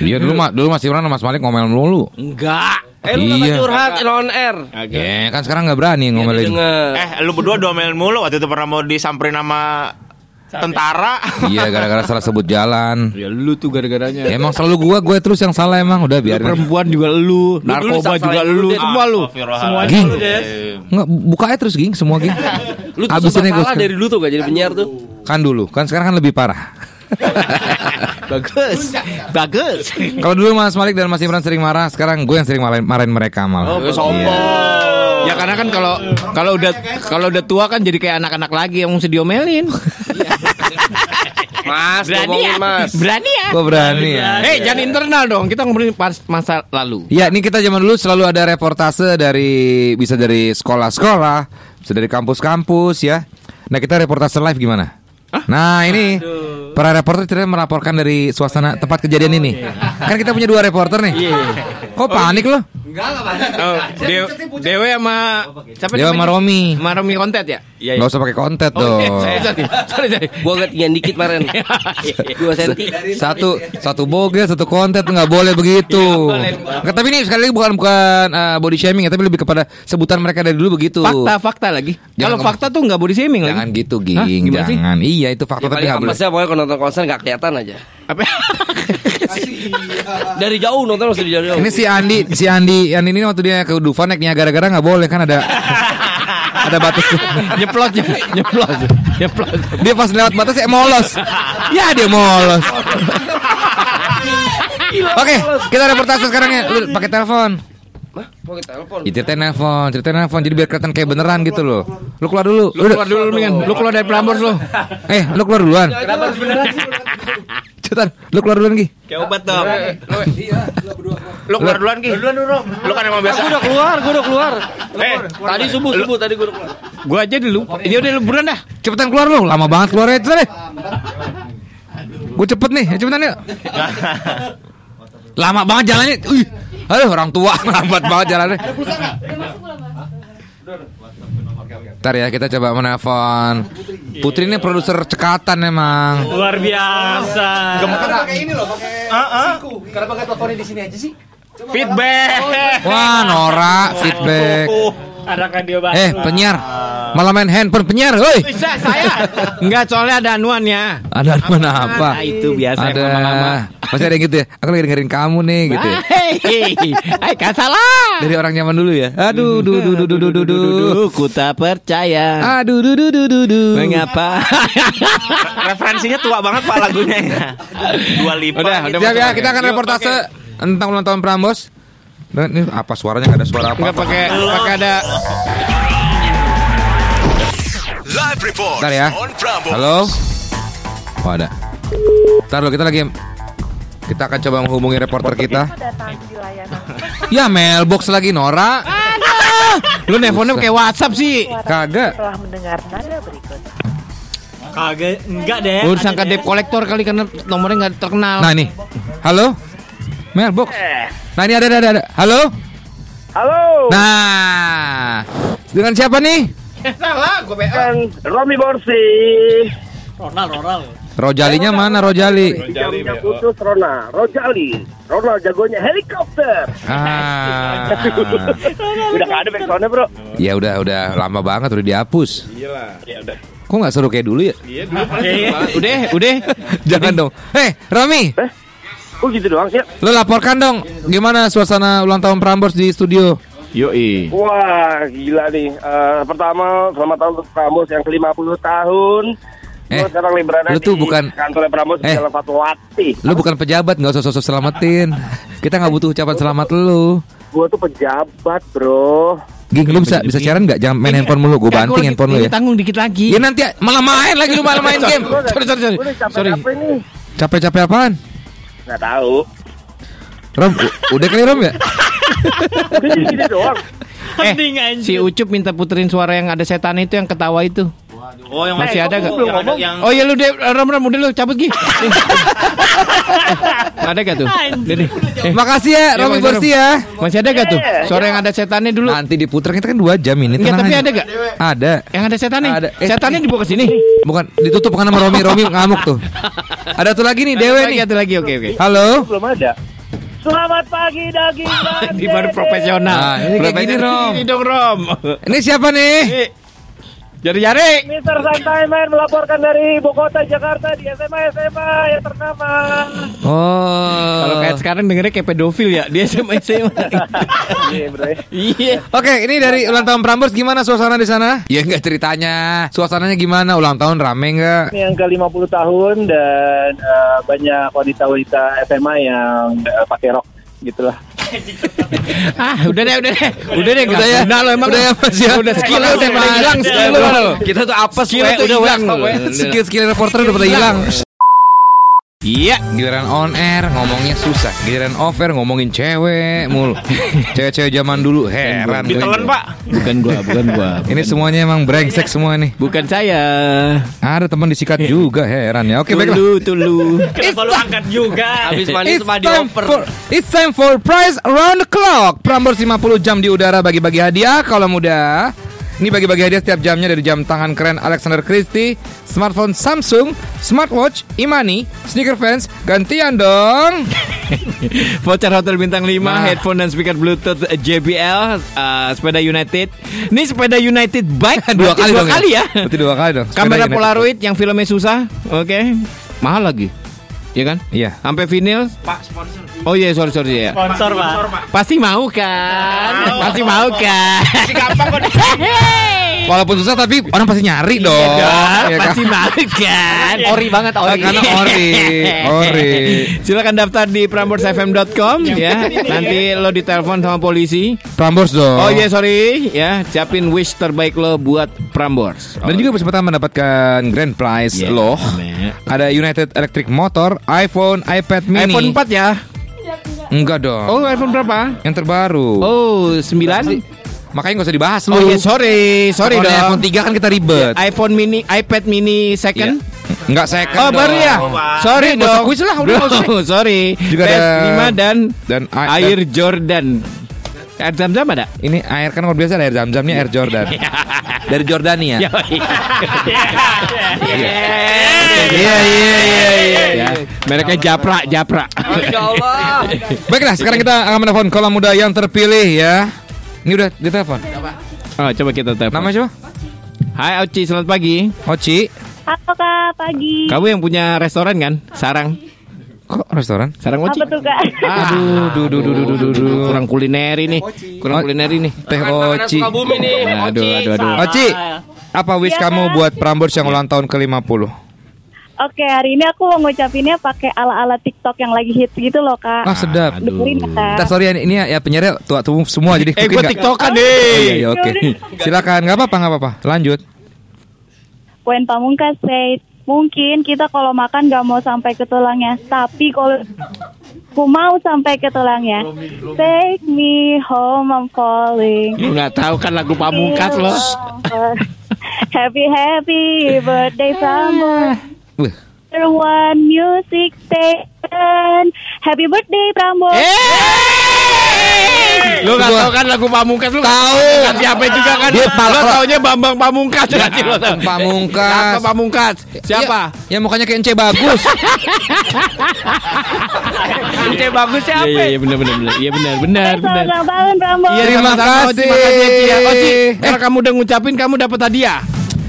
Speaker 1: Iya dulu mah dulu Mas Imran sama Mas Malik ngomel mulu.
Speaker 3: Enggak
Speaker 2: Eh lu
Speaker 1: Iya.
Speaker 2: curhat on air.
Speaker 1: Ya kan sekarang nggak berani
Speaker 2: Biar
Speaker 1: ngomelin.
Speaker 2: didengar.
Speaker 8: Eh, lu berdua domelin mulu waktu itu pernah mau disamperin sama tentara.
Speaker 1: Iya gara-gara salah sebut jalan.
Speaker 3: Ya lu tuh gara-garanya.
Speaker 1: Emang selalu gua, gue terus yang salah emang udah biarin.
Speaker 3: Perempuan juga lu, narkoba juga lu, semua lu.
Speaker 8: Astagfirullahaladzim.
Speaker 1: Ging.
Speaker 2: Lu, Des.
Speaker 1: Nggak, buka aja terus ging semua ging.
Speaker 2: Lu tuh salah dari dulu tuh gak jadi penyiar tuh.
Speaker 1: Kan dulu, kan sekarang kan lebih parah. [LAUGHS]
Speaker 3: Bagus. Bagus.
Speaker 1: Kalau dulu Mas Malik dan Mas Imran sering marah, sekarang gue yang sering marahin, marahin mereka malah.
Speaker 2: Oh, sombong.
Speaker 3: Ya karena kan kalau kalau udah kalau udah tua kan jadi kayak anak-anak lagi yang mesti diomelin. [LAUGHS]
Speaker 2: Mas,
Speaker 3: Berani
Speaker 2: ngomongin
Speaker 3: ya?
Speaker 2: Mas.
Speaker 3: Berani ya?
Speaker 1: Kok berani ya?
Speaker 3: Hei, jangan internal dong. Kita ngomongin pas masa lalu.
Speaker 1: Ya, ini kita zaman dulu selalu ada reportase dari bisa dari sekolah-sekolah, bisa dari kampus-kampus ya. Nah, kita reportase live gimana? Nah, ini para reporter tidak melaporkan dari suasana tempat kejadian ini. Kan kita punya dua reporter nih. Kok panik loh?
Speaker 3: Oh, Dew, Dewe sama siapa
Speaker 1: Dewa sama? Romi.
Speaker 3: Sama Romi kontet ya? Iya.
Speaker 1: Gak usah pakai kontet
Speaker 3: Oh, iya.
Speaker 1: dong. [LAUGHS]
Speaker 3: Sorry, sorry. Sorry, sorry.
Speaker 2: Gua ketinggian dikit kemarin. [LAUGHS] Dua senti.
Speaker 1: Satu satu boge, satu konten nggak boleh begitu. Nggak, tapi ini sekali lagi bukan bukan uh, body shaming ya, tapi lebih kepada sebutan mereka dari dulu begitu.
Speaker 3: Fakta, fakta lagi.
Speaker 1: Jangan
Speaker 3: Kalau fakta tuh nggak body shaming lagi.
Speaker 1: Jangan gitu,
Speaker 3: Hah?
Speaker 1: Ging.
Speaker 3: Gimana sih?
Speaker 1: Jangan. Iya, itu fakta
Speaker 2: Ya,
Speaker 1: tapi nggak boleh.
Speaker 2: pokoknya kalau nonton konser gak kelihatan aja.
Speaker 3: Apa?
Speaker 2: Dari jauh nonton masih dari jauh.
Speaker 1: Ini si Andi, si Andi, Andi ini waktu dia ke Dufan naik Niagara-gara nggak boleh kan ada ada batas tuh.
Speaker 3: nyeplot, nyeplot, nyeplot.
Speaker 1: Dia pas lewat batas ya molos. Ya dia molos. Oke, kita reportase sekarang ya. Pakai telepon.
Speaker 2: Mah, mau kita telepon.
Speaker 1: Ya, ceritain nelfon jadi biar kelihatan kayak beneran gitu loh. Lu keluar dulu.
Speaker 3: Lu keluar dulu mendingan. Lu keluar dari Prambors lu. [LAUGHS]
Speaker 1: Eh, lu keluar duluan. [LAUGHS] Cepetan, lu keluar duluan Gi.
Speaker 8: Kayak obat dong. Lu keluar duluan Ki. Duluan dulu. Lu kan emang biasa.
Speaker 2: Gua udah keluar, gua udah keluar.
Speaker 8: Eh,
Speaker 2: Tadi subuh, subuh tadi gua udah keluar.
Speaker 3: Gua aja dulu. Dia udah liburan dah.
Speaker 1: Cepetan keluar lu, lama banget keluarnya cepetan deh. Gue cepet nih, cepetan yuk. [LAUGHS] Lama banget jalannya. Aduh orang tua [LAUGHS] lambat banget jalannya. Ada? Ntar ya kita coba menelpon. Putri. Ini produser cekatan emang.
Speaker 9: Luar biasa. Kenapa
Speaker 10: pakai ini loh Pakai
Speaker 8: siku.
Speaker 9: Kenapa
Speaker 10: pakai teleponnya di sini aja sih.
Speaker 8: Feedback.
Speaker 1: Wah, Nora feedback.
Speaker 9: Ada radio baru.
Speaker 1: Eh, penyiar. Malah main handphone penyiar, woi.
Speaker 3: Bisa saya. Enggak, soalnya ada anuan ya.
Speaker 1: Ada anuan apa?
Speaker 3: Itu biasa
Speaker 1: ada.
Speaker 3: lama-lama.
Speaker 1: Pasti ada gitu ya. Aku lagi dengerin kamu nih gitu.
Speaker 3: Hei, gak salah.
Speaker 1: Dari orang nyaman dulu ya. Aduh, du du du du du du.
Speaker 3: du. Ku tak percaya.
Speaker 1: Aduh, du du du du du.
Speaker 3: Mengapa?
Speaker 8: Referensinya tua banget Pak lagunya. Dua lipat.
Speaker 3: Udah, udah.
Speaker 1: Siap ya, kita akan reportase tentang ulang tahun Prambos Dan ini apa suaranya? Nggak ada suara apa
Speaker 3: Enggak pakai pakai ada
Speaker 11: Live report
Speaker 1: Bentar ya. Halo? Oh ada. Ntar lo kita lagi Kita akan coba menghubungi reporter kita. Ya mailbox lagi Nora.
Speaker 3: Lu nelfonnya pakai WhatsApp sih.
Speaker 1: Kagak.
Speaker 12: Telah mendengar nada berikut.
Speaker 9: Kagak, enggak deh.
Speaker 3: Lu sangka debt collector kali karena nomornya nggak terkenal.
Speaker 1: Nah ini. Halo Mailbox Nah ini ada ada ada. Halo
Speaker 12: Halo,
Speaker 1: Nah Dengan siapa nih
Speaker 3: Salah, gue
Speaker 12: kan Romi Borsi.
Speaker 9: Ronald, Ronald.
Speaker 1: Rojalinya mana Rojali
Speaker 12: Jamnya putus Rona, Rojali. Rona jagonya helikopter.
Speaker 1: Ah [LAUGHS]
Speaker 12: Udah gak ada backsoundnya bro.
Speaker 1: Ya udah udah lama banget udah dihapus. Kok nggak seru kayak dulu ya? [LAUGHS]
Speaker 3: Udah, udah.
Speaker 1: Jangan dong. Hei, Romi,
Speaker 12: Eh, kok gitu doang sih?
Speaker 1: lo laporkan dong gimana suasana ulang tahun Prambors di studio.
Speaker 3: Yoi.
Speaker 12: Wah, gila nih. Eh, pertama, selamat tahun untuk Prambos yang ke-50 tahun.
Speaker 1: Eh,
Speaker 12: Gua sekarang lagi berada
Speaker 1: lu tuh
Speaker 12: di
Speaker 1: bukan-
Speaker 12: kantornya Prambos di
Speaker 1: Eh.
Speaker 12: Jalan Fatwati.
Speaker 1: Lo bukan pejabat, nggak usah sosok selamatin. [LAUGHS] Kita nggak butuh ucapan selamat lu.
Speaker 12: Gua tuh pejabat, bro.
Speaker 1: Ging, lu bisa bisa siaran nggak? Jangan main handphone mulu, gue
Speaker 3: Ya,
Speaker 1: banting handphone lu ya.
Speaker 3: tanggung dikit lagi.
Speaker 1: Ya nanti malah main lagi lu malah main game.
Speaker 3: Sorry, sorry, sorry. Sorry.
Speaker 1: Capek-capek apaan?
Speaker 12: Nggak tahu.
Speaker 1: Rom, udah kali Rom ya?
Speaker 12: Udah gini-gini doang.
Speaker 3: Eh, si Ucup minta puterin suara yang ada setan itu yang ketawa itu.
Speaker 8: Oh yang
Speaker 3: Masih ada gak?
Speaker 12: belum ngomong.
Speaker 8: yang
Speaker 3: Oh iya lu deh, Ram Ram udah lu cabut Gi. [LAUGHS] ada gak tuh? Deh. Eh,
Speaker 1: Makasih ya,
Speaker 3: Ya,
Speaker 1: Romi Borsi ya.
Speaker 3: masih ada gak tuh? Suara yang ada setannya dulu.
Speaker 1: Nanti diputer kita kan dua jam ini.
Speaker 3: Enggak,
Speaker 1: tenang
Speaker 3: tapi
Speaker 1: aja.
Speaker 3: ada gak?
Speaker 1: Ada.
Speaker 3: Yang ada setannya.
Speaker 1: Ada. Eh,
Speaker 3: setannya dibawa ke sini.
Speaker 1: Bukan ditutup bukan sama Romi, Romi ngamuk tuh. Ada tuh lagi nih, Dewe nih.
Speaker 3: Ada lagi, oke oke.
Speaker 1: Halo.
Speaker 12: Belum ada.
Speaker 5: Selamat pagi daging
Speaker 3: Ini baru profesional.
Speaker 1: Nah, ini kayak gini, Rom.
Speaker 3: Ini dong Rom.
Speaker 1: Ini siapa nih?
Speaker 3: Jari-jari.
Speaker 5: Mister Santai Man melaporkan dari ibu kota Jakarta di SMA SMA yang ternama.
Speaker 1: Oh.
Speaker 3: Kalau kayak sekarang dengernya kayak pedofil ya. Dia SMA SMA. [LAUGHS]
Speaker 5: Iya bro.
Speaker 3: Iya.
Speaker 1: Oke, ini dari ulang tahun Prambors gimana suasana di sana? Ya enggak ceritanya. Suasananya gimana? Ulang tahun rame enggak?
Speaker 5: Ini yang ke 50 tahun dan eh, banyak wanita-wanita SMA yang eh, pakai rok gitulah. [LAUGHS]
Speaker 3: Ah, udah deh, udah deh. Udah deh,
Speaker 1: Udah ya?
Speaker 3: Nah, lo emang
Speaker 1: Udah ya, Mas, ya?
Speaker 3: Udah skill
Speaker 1: Udah hilang, skill lo.
Speaker 2: Kita tuh apa
Speaker 3: Skill udah hilang.
Speaker 1: Skill skill reporter udah pada hilang.
Speaker 3: Iya.
Speaker 1: Giliran on air ngomongnya susah. Giliran off air ngomongin cewek mulu. [LAUGHS] Cewek-cewek zaman dulu heran.
Speaker 2: Ditelan pak.
Speaker 3: Bukan gua, bukan gua.
Speaker 1: Ini semuanya emang brengsek semua nih.
Speaker 3: Bukan saya.
Speaker 1: Ada teman disikat juga heran ya. Oke baiklah.
Speaker 3: Tulu, tulu. [LAUGHS]
Speaker 5: Kenapa lu angkat juga? [LAUGHS]
Speaker 2: Habis mandi sama dioper.
Speaker 1: for, it's time for prize around the clock. Prambors 50 jam di udara bagi-bagi hadiah kalau muda. Ini bagi-bagi hadiah setiap jamnya dari jam tangan keren Alexander Christie, smartphone Samsung, smartwatch, imani, sneaker fans, gantian dong. [LAUGHS]
Speaker 3: Voucher hotel bintang 5,
Speaker 1: Nah.
Speaker 3: headphone dan speaker Bluetooth JBL, uh, sepeda United. Ini sepeda United bike [LAUGHS]
Speaker 1: dua
Speaker 3: berarti
Speaker 1: kali
Speaker 3: dua
Speaker 1: dong
Speaker 3: kali ya.
Speaker 1: Berarti dua kali dong. Sepeda
Speaker 3: Kamera
Speaker 1: United.
Speaker 3: Polaroid yang filmnya susah, oke. Mahal lagi. Iya kan?
Speaker 1: Iya.
Speaker 3: Sampai vinyl. Oh iya, sorry sorry ya.
Speaker 5: Sponsor pak.
Speaker 3: Pasti mau kan? Pasti mau kan?
Speaker 2: gampang kok.
Speaker 1: Walaupun susah tapi orang pasti nyari dong.
Speaker 3: Iya,
Speaker 1: Iya kan?
Speaker 3: pasti mau kan?
Speaker 4: Ori banget ori.
Speaker 1: Karena ori, ori.
Speaker 3: Silakan daftar di prambors.fm.com ya. Nanti lo ditelepon sama polisi.
Speaker 1: Prambors dong.
Speaker 3: Oh iya sorry ya, siapin wish terbaik lo buat Prambors.
Speaker 1: Dan juga kesempatan mendapatkan grand prize
Speaker 3: Iya,
Speaker 1: loh.
Speaker 3: men.
Speaker 1: Ada United Electric Motor, iPhone, iPad mini.
Speaker 3: iPhone 4 ya.
Speaker 1: Enggak dong.
Speaker 3: Oh, iPhone berapa?
Speaker 1: Yang terbaru.
Speaker 3: Oh, 9.
Speaker 1: Makanya nggak usah dibahas lu.
Speaker 3: Oh iya, sorry, sorry dong.
Speaker 1: iPhone 3 kan kita ribet.
Speaker 3: iPhone mini, iPad mini second.
Speaker 1: Enggak second.
Speaker 3: Oh, baru ya.
Speaker 1: dong.
Speaker 3: Sorry dong.
Speaker 1: kuis lah, udah, [LAUGHS]
Speaker 3: sorry.
Speaker 1: Juga ada-
Speaker 3: PS5 dan
Speaker 1: Dan
Speaker 3: air Jordan. Air zam-zam ada?
Speaker 1: Ini air kan kalau biasa ada air zam-zamnya air Jordan. Dari Jordania.
Speaker 3: Ya,
Speaker 1: Iya iya iya iya.
Speaker 3: ya. Mereknya Japra, Japra.
Speaker 2: Allah.
Speaker 1: Baiklah, sekarang kita akan menelpon kolam muda yang terpilih ya. Ini udah ditelepon.
Speaker 3: Oh, coba kita telepon.
Speaker 1: Namanya siapa?
Speaker 3: Hai Oci, selamat pagi.
Speaker 1: Oci.
Speaker 13: Halo kak, pagi.
Speaker 3: Kamu yang punya restoran kan? Sarang.
Speaker 1: Kok restoran?
Speaker 3: Sarang Oci.
Speaker 13: Apa tuh kak?
Speaker 3: Aduh, duh, duh, duh, duh, duh, duh. kurang kuliner ini, kurang
Speaker 1: Oh.
Speaker 3: kuliner ini.
Speaker 1: Teh Oci.
Speaker 2: Sukabumi nih.
Speaker 3: Aduh, aduh, aduh.
Speaker 1: Oci. Apa wish
Speaker 13: Iya,
Speaker 1: kamu
Speaker 13: Kak.
Speaker 1: buat Prambors yang ulang tahun ke-50?
Speaker 13: Oke, hari ini aku mau ngucapinnya pakai ala-ala TikTok yang lagi hits gitu loh kak.
Speaker 1: Ah, sedap.
Speaker 13: Dengerin ya kak.
Speaker 1: Kita sorry ya, ini ya, ya tua tua semua jadi
Speaker 3: Eh, gua tiktokan
Speaker 1: Oh, iya,
Speaker 3: deh.
Speaker 1: iya, oke. Silakan, nggak apa-apa, nggak apa-apa. Lanjut.
Speaker 13: Poin pamungkas say, mungkin kita kalau makan gak mau sampai ke tulangnya, tapi kalau aku mau sampai ke tulangnya. Take me home, I'm falling.
Speaker 3: Lu nggak tahu kan lagu pamungkas lo. [LAUGHS]
Speaker 13: happy happy birthday Prambors.
Speaker 1: Wih,
Speaker 13: One music station. Happy birthday Prambors.
Speaker 3: Lu nggak tahu kan lagu pamungkas lu tahu. Siapa juga kan?
Speaker 1: Dia
Speaker 3: Lu
Speaker 1: pal-
Speaker 3: taunya Bambang Pamungkas kan? Lu tahu.
Speaker 1: Pamungkas.
Speaker 3: Siapa Pamungkas? Siapa?
Speaker 1: Ya, ya mukanya kayak Ence bagus. [LAUGHS]
Speaker 3: Ente bagus siapa? Iya, iya benar benar benar. Iya benar benar benar. Iya,
Speaker 1: Terima kasih.
Speaker 3: Makasih, Oci, ya. Oci, kalau kamu udah ngucapin kamu dapat hadiah.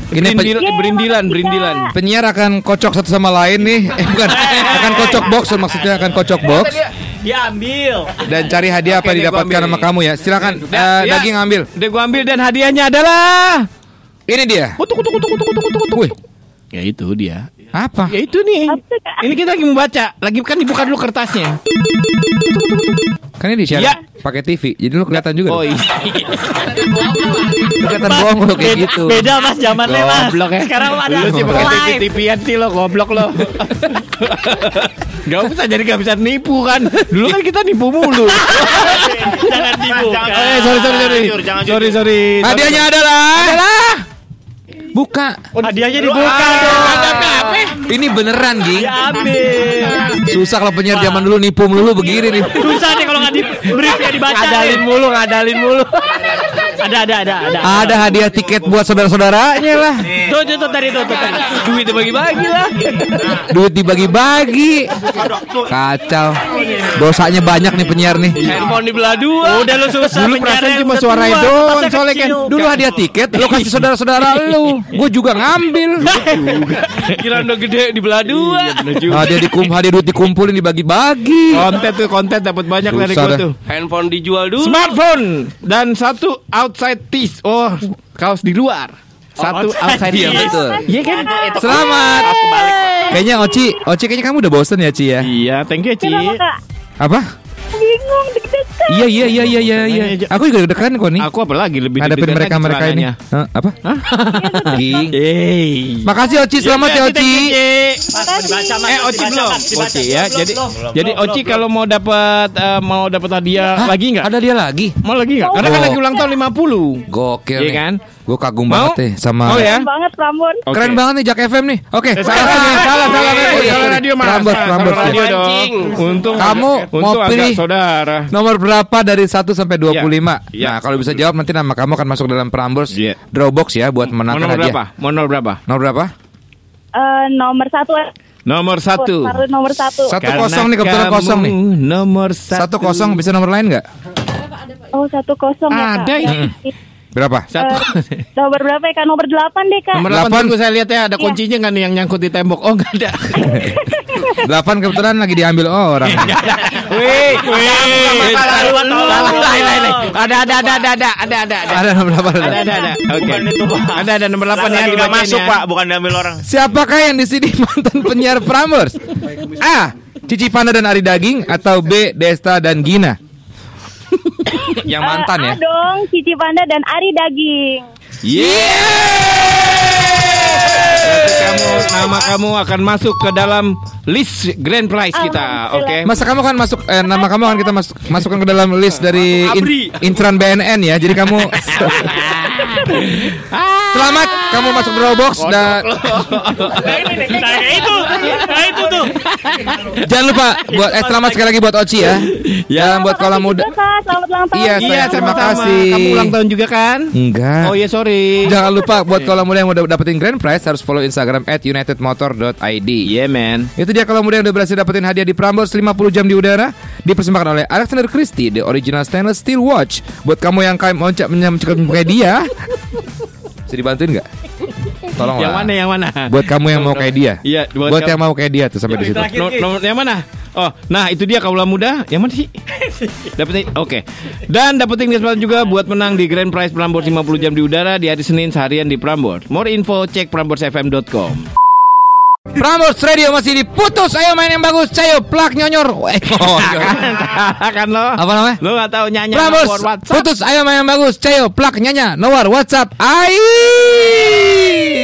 Speaker 1: Ini pen-
Speaker 3: Berindil, berindilan, berindilan.
Speaker 1: penyiar akan kocok satu sama lain nih. [LAUGHS] Eh bukan, akan kocok box maksudnya akan kocok box
Speaker 5: Dia ambil.
Speaker 1: dan cari hadiah apa
Speaker 3: Oke,
Speaker 1: didapatkan sama kamu ya. Silakan
Speaker 3: Ya,
Speaker 1: eh,
Speaker 3: ya.
Speaker 1: daging ambil.
Speaker 3: Udah gua ambil dan hadiahnya adalah
Speaker 1: Ini dia.
Speaker 3: Kutuk kutuk kutuk kutuk kutuk kutuk. Ya itu dia.
Speaker 1: apa?
Speaker 3: Ya itu nih. Ini kita lagi membaca. Lagi kan dibuka dulu kertasnya.
Speaker 1: Kan ini di share
Speaker 3: Ya.
Speaker 1: pakai TV. Jadi lu kelihatan juga.
Speaker 3: Oh iya.
Speaker 1: Kelihatan bohong lu kayak gitu.
Speaker 5: Beda mas zamannya mas.
Speaker 3: Goblok ya.
Speaker 5: Sekarang ada
Speaker 3: Lu sih pakai TV. TV-an sih lo goblok lo. Gak bisa jadi gak bisa nipu kan. Dulu kan kita nipu mulu. [LAUGHS]
Speaker 5: Jangan dibuka.
Speaker 3: Eh sorry sorry sorry. Sorry sorry.
Speaker 1: Hadiahnya adalah
Speaker 3: adalah
Speaker 1: buka.
Speaker 5: Hadiahnya dibuka
Speaker 3: Ah,
Speaker 5: dong.
Speaker 1: Ini beneran, Ging. Susah kalau penyiar zaman dulu nipu melulu begini nih.
Speaker 5: Susah nih kalau nggak di briefnya dibaca.
Speaker 3: Ngadalin mulu, ngadalin mulu. [LAUGHS] Ada ada ada ada.
Speaker 1: Ada hadiah tiket buat saudara-saudaranya lah.
Speaker 3: Tuh tuh tuh tadi tuh tuh. Duit dibagi-bagi lah.
Speaker 1: Duit dibagi-bagi. Kacau. Dosanya banyak nih penyiar nih.
Speaker 3: Handphone dibelah dua. Udah lu susah.
Speaker 1: Dulu perasaan cuma suara itu soalnya kan. Dulu hadiah tiket, lu kasih saudara-saudara lu. Gue juga ngambil. [LAUGHS]
Speaker 3: Kira udah gede dibelah dua.
Speaker 1: Hadiah dikum, hadiah duit dikumpulin dibagi-bagi.
Speaker 3: Konten tuh konten dapat banyak dari
Speaker 1: dah.
Speaker 3: tuh.
Speaker 4: Handphone dijual dulu.
Speaker 3: Smartphone dan satu outside tees. Oh, kaos di luar. Satu outside
Speaker 1: Iya,
Speaker 3: tees.
Speaker 1: betul.
Speaker 3: Iya kan?
Speaker 1: Selamat. Kayaknya Oci, Oci kayaknya kamu udah bosen ya Ci ya?
Speaker 3: Iya, thank you Ci.
Speaker 1: Apa?
Speaker 13: Bingung deg-degan.
Speaker 1: Iya iya iya iya iya iya. Aku juga deg-degan kok nih.
Speaker 3: Aku apalagi lebih
Speaker 1: Hadapin
Speaker 3: deg-degan
Speaker 1: mereka mereka ini. Hah, apa? Ging.
Speaker 3: Hey.
Speaker 1: Makasih Oci, selamat ya Oci.
Speaker 3: Eh Oci belum. Oci ya. Jadi jadi Oci kalau mau dapat eh, mau dapat hadiah
Speaker 1: Hah?
Speaker 3: lagi nggak?
Speaker 1: Ada dia lagi?
Speaker 3: Mau lagi nggak? Karena kan
Speaker 1: Oh.
Speaker 3: lagi ulang tahun 50.
Speaker 1: Gokil
Speaker 3: Iya
Speaker 1: nih.
Speaker 3: kan?
Speaker 1: Gue kagum
Speaker 3: Mau?
Speaker 1: banget deh sama
Speaker 3: Oh ya?
Speaker 13: Keren banget Prambon.
Speaker 3: Oke.
Speaker 1: Keren banget nih Jak FM nih. Oke.
Speaker 3: Eh, salah, salah, salah, salah, radio,
Speaker 1: Oh, iya,
Speaker 3: salah
Speaker 1: sorry.
Speaker 3: radio mas.
Speaker 1: Prambors,
Speaker 3: Salah
Speaker 1: Prambors,
Speaker 3: radio
Speaker 1: ya.
Speaker 3: dong. Untung
Speaker 1: Kamu mau pilih
Speaker 3: saudara.
Speaker 1: Nomor berapa dari 1 sampai 25?
Speaker 3: Iya.
Speaker 1: Nah, kalau bisa jawab nanti nama kamu akan masuk dalam Prambors
Speaker 3: Iya.
Speaker 1: Drawbox ya buat menangkan
Speaker 3: nomor
Speaker 1: hadiah.
Speaker 3: berapa? Mau nomor berapa?
Speaker 1: Nomor berapa?
Speaker 13: Eh, nomor satu.
Speaker 3: Nomor satu.
Speaker 13: Taruh nomor satu.
Speaker 1: Satu
Speaker 3: Karena
Speaker 1: kosong nih kebetulan kosong nih.
Speaker 3: Nomor satu.
Speaker 1: Satu kosong bisa nomor lain nggak?
Speaker 13: Oh satu kosong ya
Speaker 3: Ada
Speaker 13: kak.
Speaker 3: ini.
Speaker 1: Berapa?
Speaker 3: Satu.
Speaker 13: Eh, nomor berapa ya kak? Nomor delapan deh kak.
Speaker 3: Nomor
Speaker 1: Delapan.
Speaker 3: 8 tunggu saya lihat ya ada kuncinya nggak nih yang nyangkut di tembok? Oh nggak ada. [LAUGHS]
Speaker 1: 8 kebetulan lagi diambil orang. [LAUGHS]
Speaker 3: Wih, wih. Lain, lain, lain. Ada, ada, ada, ada, ada, ada, ada, ada.
Speaker 1: Ada nomor berapa?
Speaker 3: Ada, ada, ada. Oke. Ada, ada nomor 8 ya.
Speaker 2: Lagi udah
Speaker 3: dibacain
Speaker 2: masuk
Speaker 3: ya.
Speaker 2: pak, bukan diambil orang.
Speaker 1: Siapakah yang di sini [LAUGHS] mantan penyiar Prambors? A. Cici Panda dan Ari Daging atau B. Desta dan Gina? [COUGHS] yang mantan ya.
Speaker 13: A dong, Cici Panda dan Ari Daging.
Speaker 3: Berarti kamu nama kamu akan masuk ke dalam list grand prize kita, oke?
Speaker 1: Masa kamu kan masuk eh, nama kamu akan kita masuk masukkan ke dalam list dari in, Intran BNN ya. Jadi kamu [LAUGHS] [LAUGHS] Selamat kamu masuk Dropbox dan
Speaker 2: Nah itu, nah itu tuh.
Speaker 1: jangan lupa buat eh selamat sekali lagi buat Oci ya. Dan buat kalau muda
Speaker 13: Juga, Kak. Selamat ulang tahun.
Speaker 1: Iya,
Speaker 3: Iya,
Speaker 1: terima kasih.
Speaker 3: Kamu ulang tahun juga kan?
Speaker 1: Enggak.
Speaker 3: Oh iya, sorry.
Speaker 1: Jangan lupa buat kalau muda yang mau dapetin grand prize harus follow Instagram @unitedmotor.id.
Speaker 3: Yeah, man.
Speaker 1: Itu dia kalau muda yang udah berhasil dapetin hadiah di Prambors 50 jam di udara dipersembahkan oleh Alexander Christie the original stainless steel watch. Buat kamu yang kayak mau kayak dia, bisa dibantuin nggak? Tolong
Speaker 3: Yang mana, yang mana?
Speaker 1: Buat kamu yang mau kayak dia.
Speaker 3: Iya, buat
Speaker 1: buat yang mau kayak dia tuh sampai di situ.
Speaker 3: No- nomor yang mana? Oh, nah itu dia kaulah muda. Yang mana sih? [LAUGHS] dapetin. Oke. Dan dapetin kesempatan juga buat menang di Grand Prize Prambors 50 jam di udara di hari Senin seharian di Prambors. More info cek pramborsfm.com.
Speaker 1: Prambors Radio masih diputus. Ayo main yang bagus. Cayo plak nyonyor. Eh, [LAUGHS] nyonyor.
Speaker 3: kan lo?
Speaker 1: Apa namanya?
Speaker 3: Lo gak tahu nyanyi
Speaker 1: Prambors
Speaker 3: nomor WhatsApp.
Speaker 1: putus. Ayo main yang bagus. Cayo plak nyanya. Nomor WhatsApp. Ai.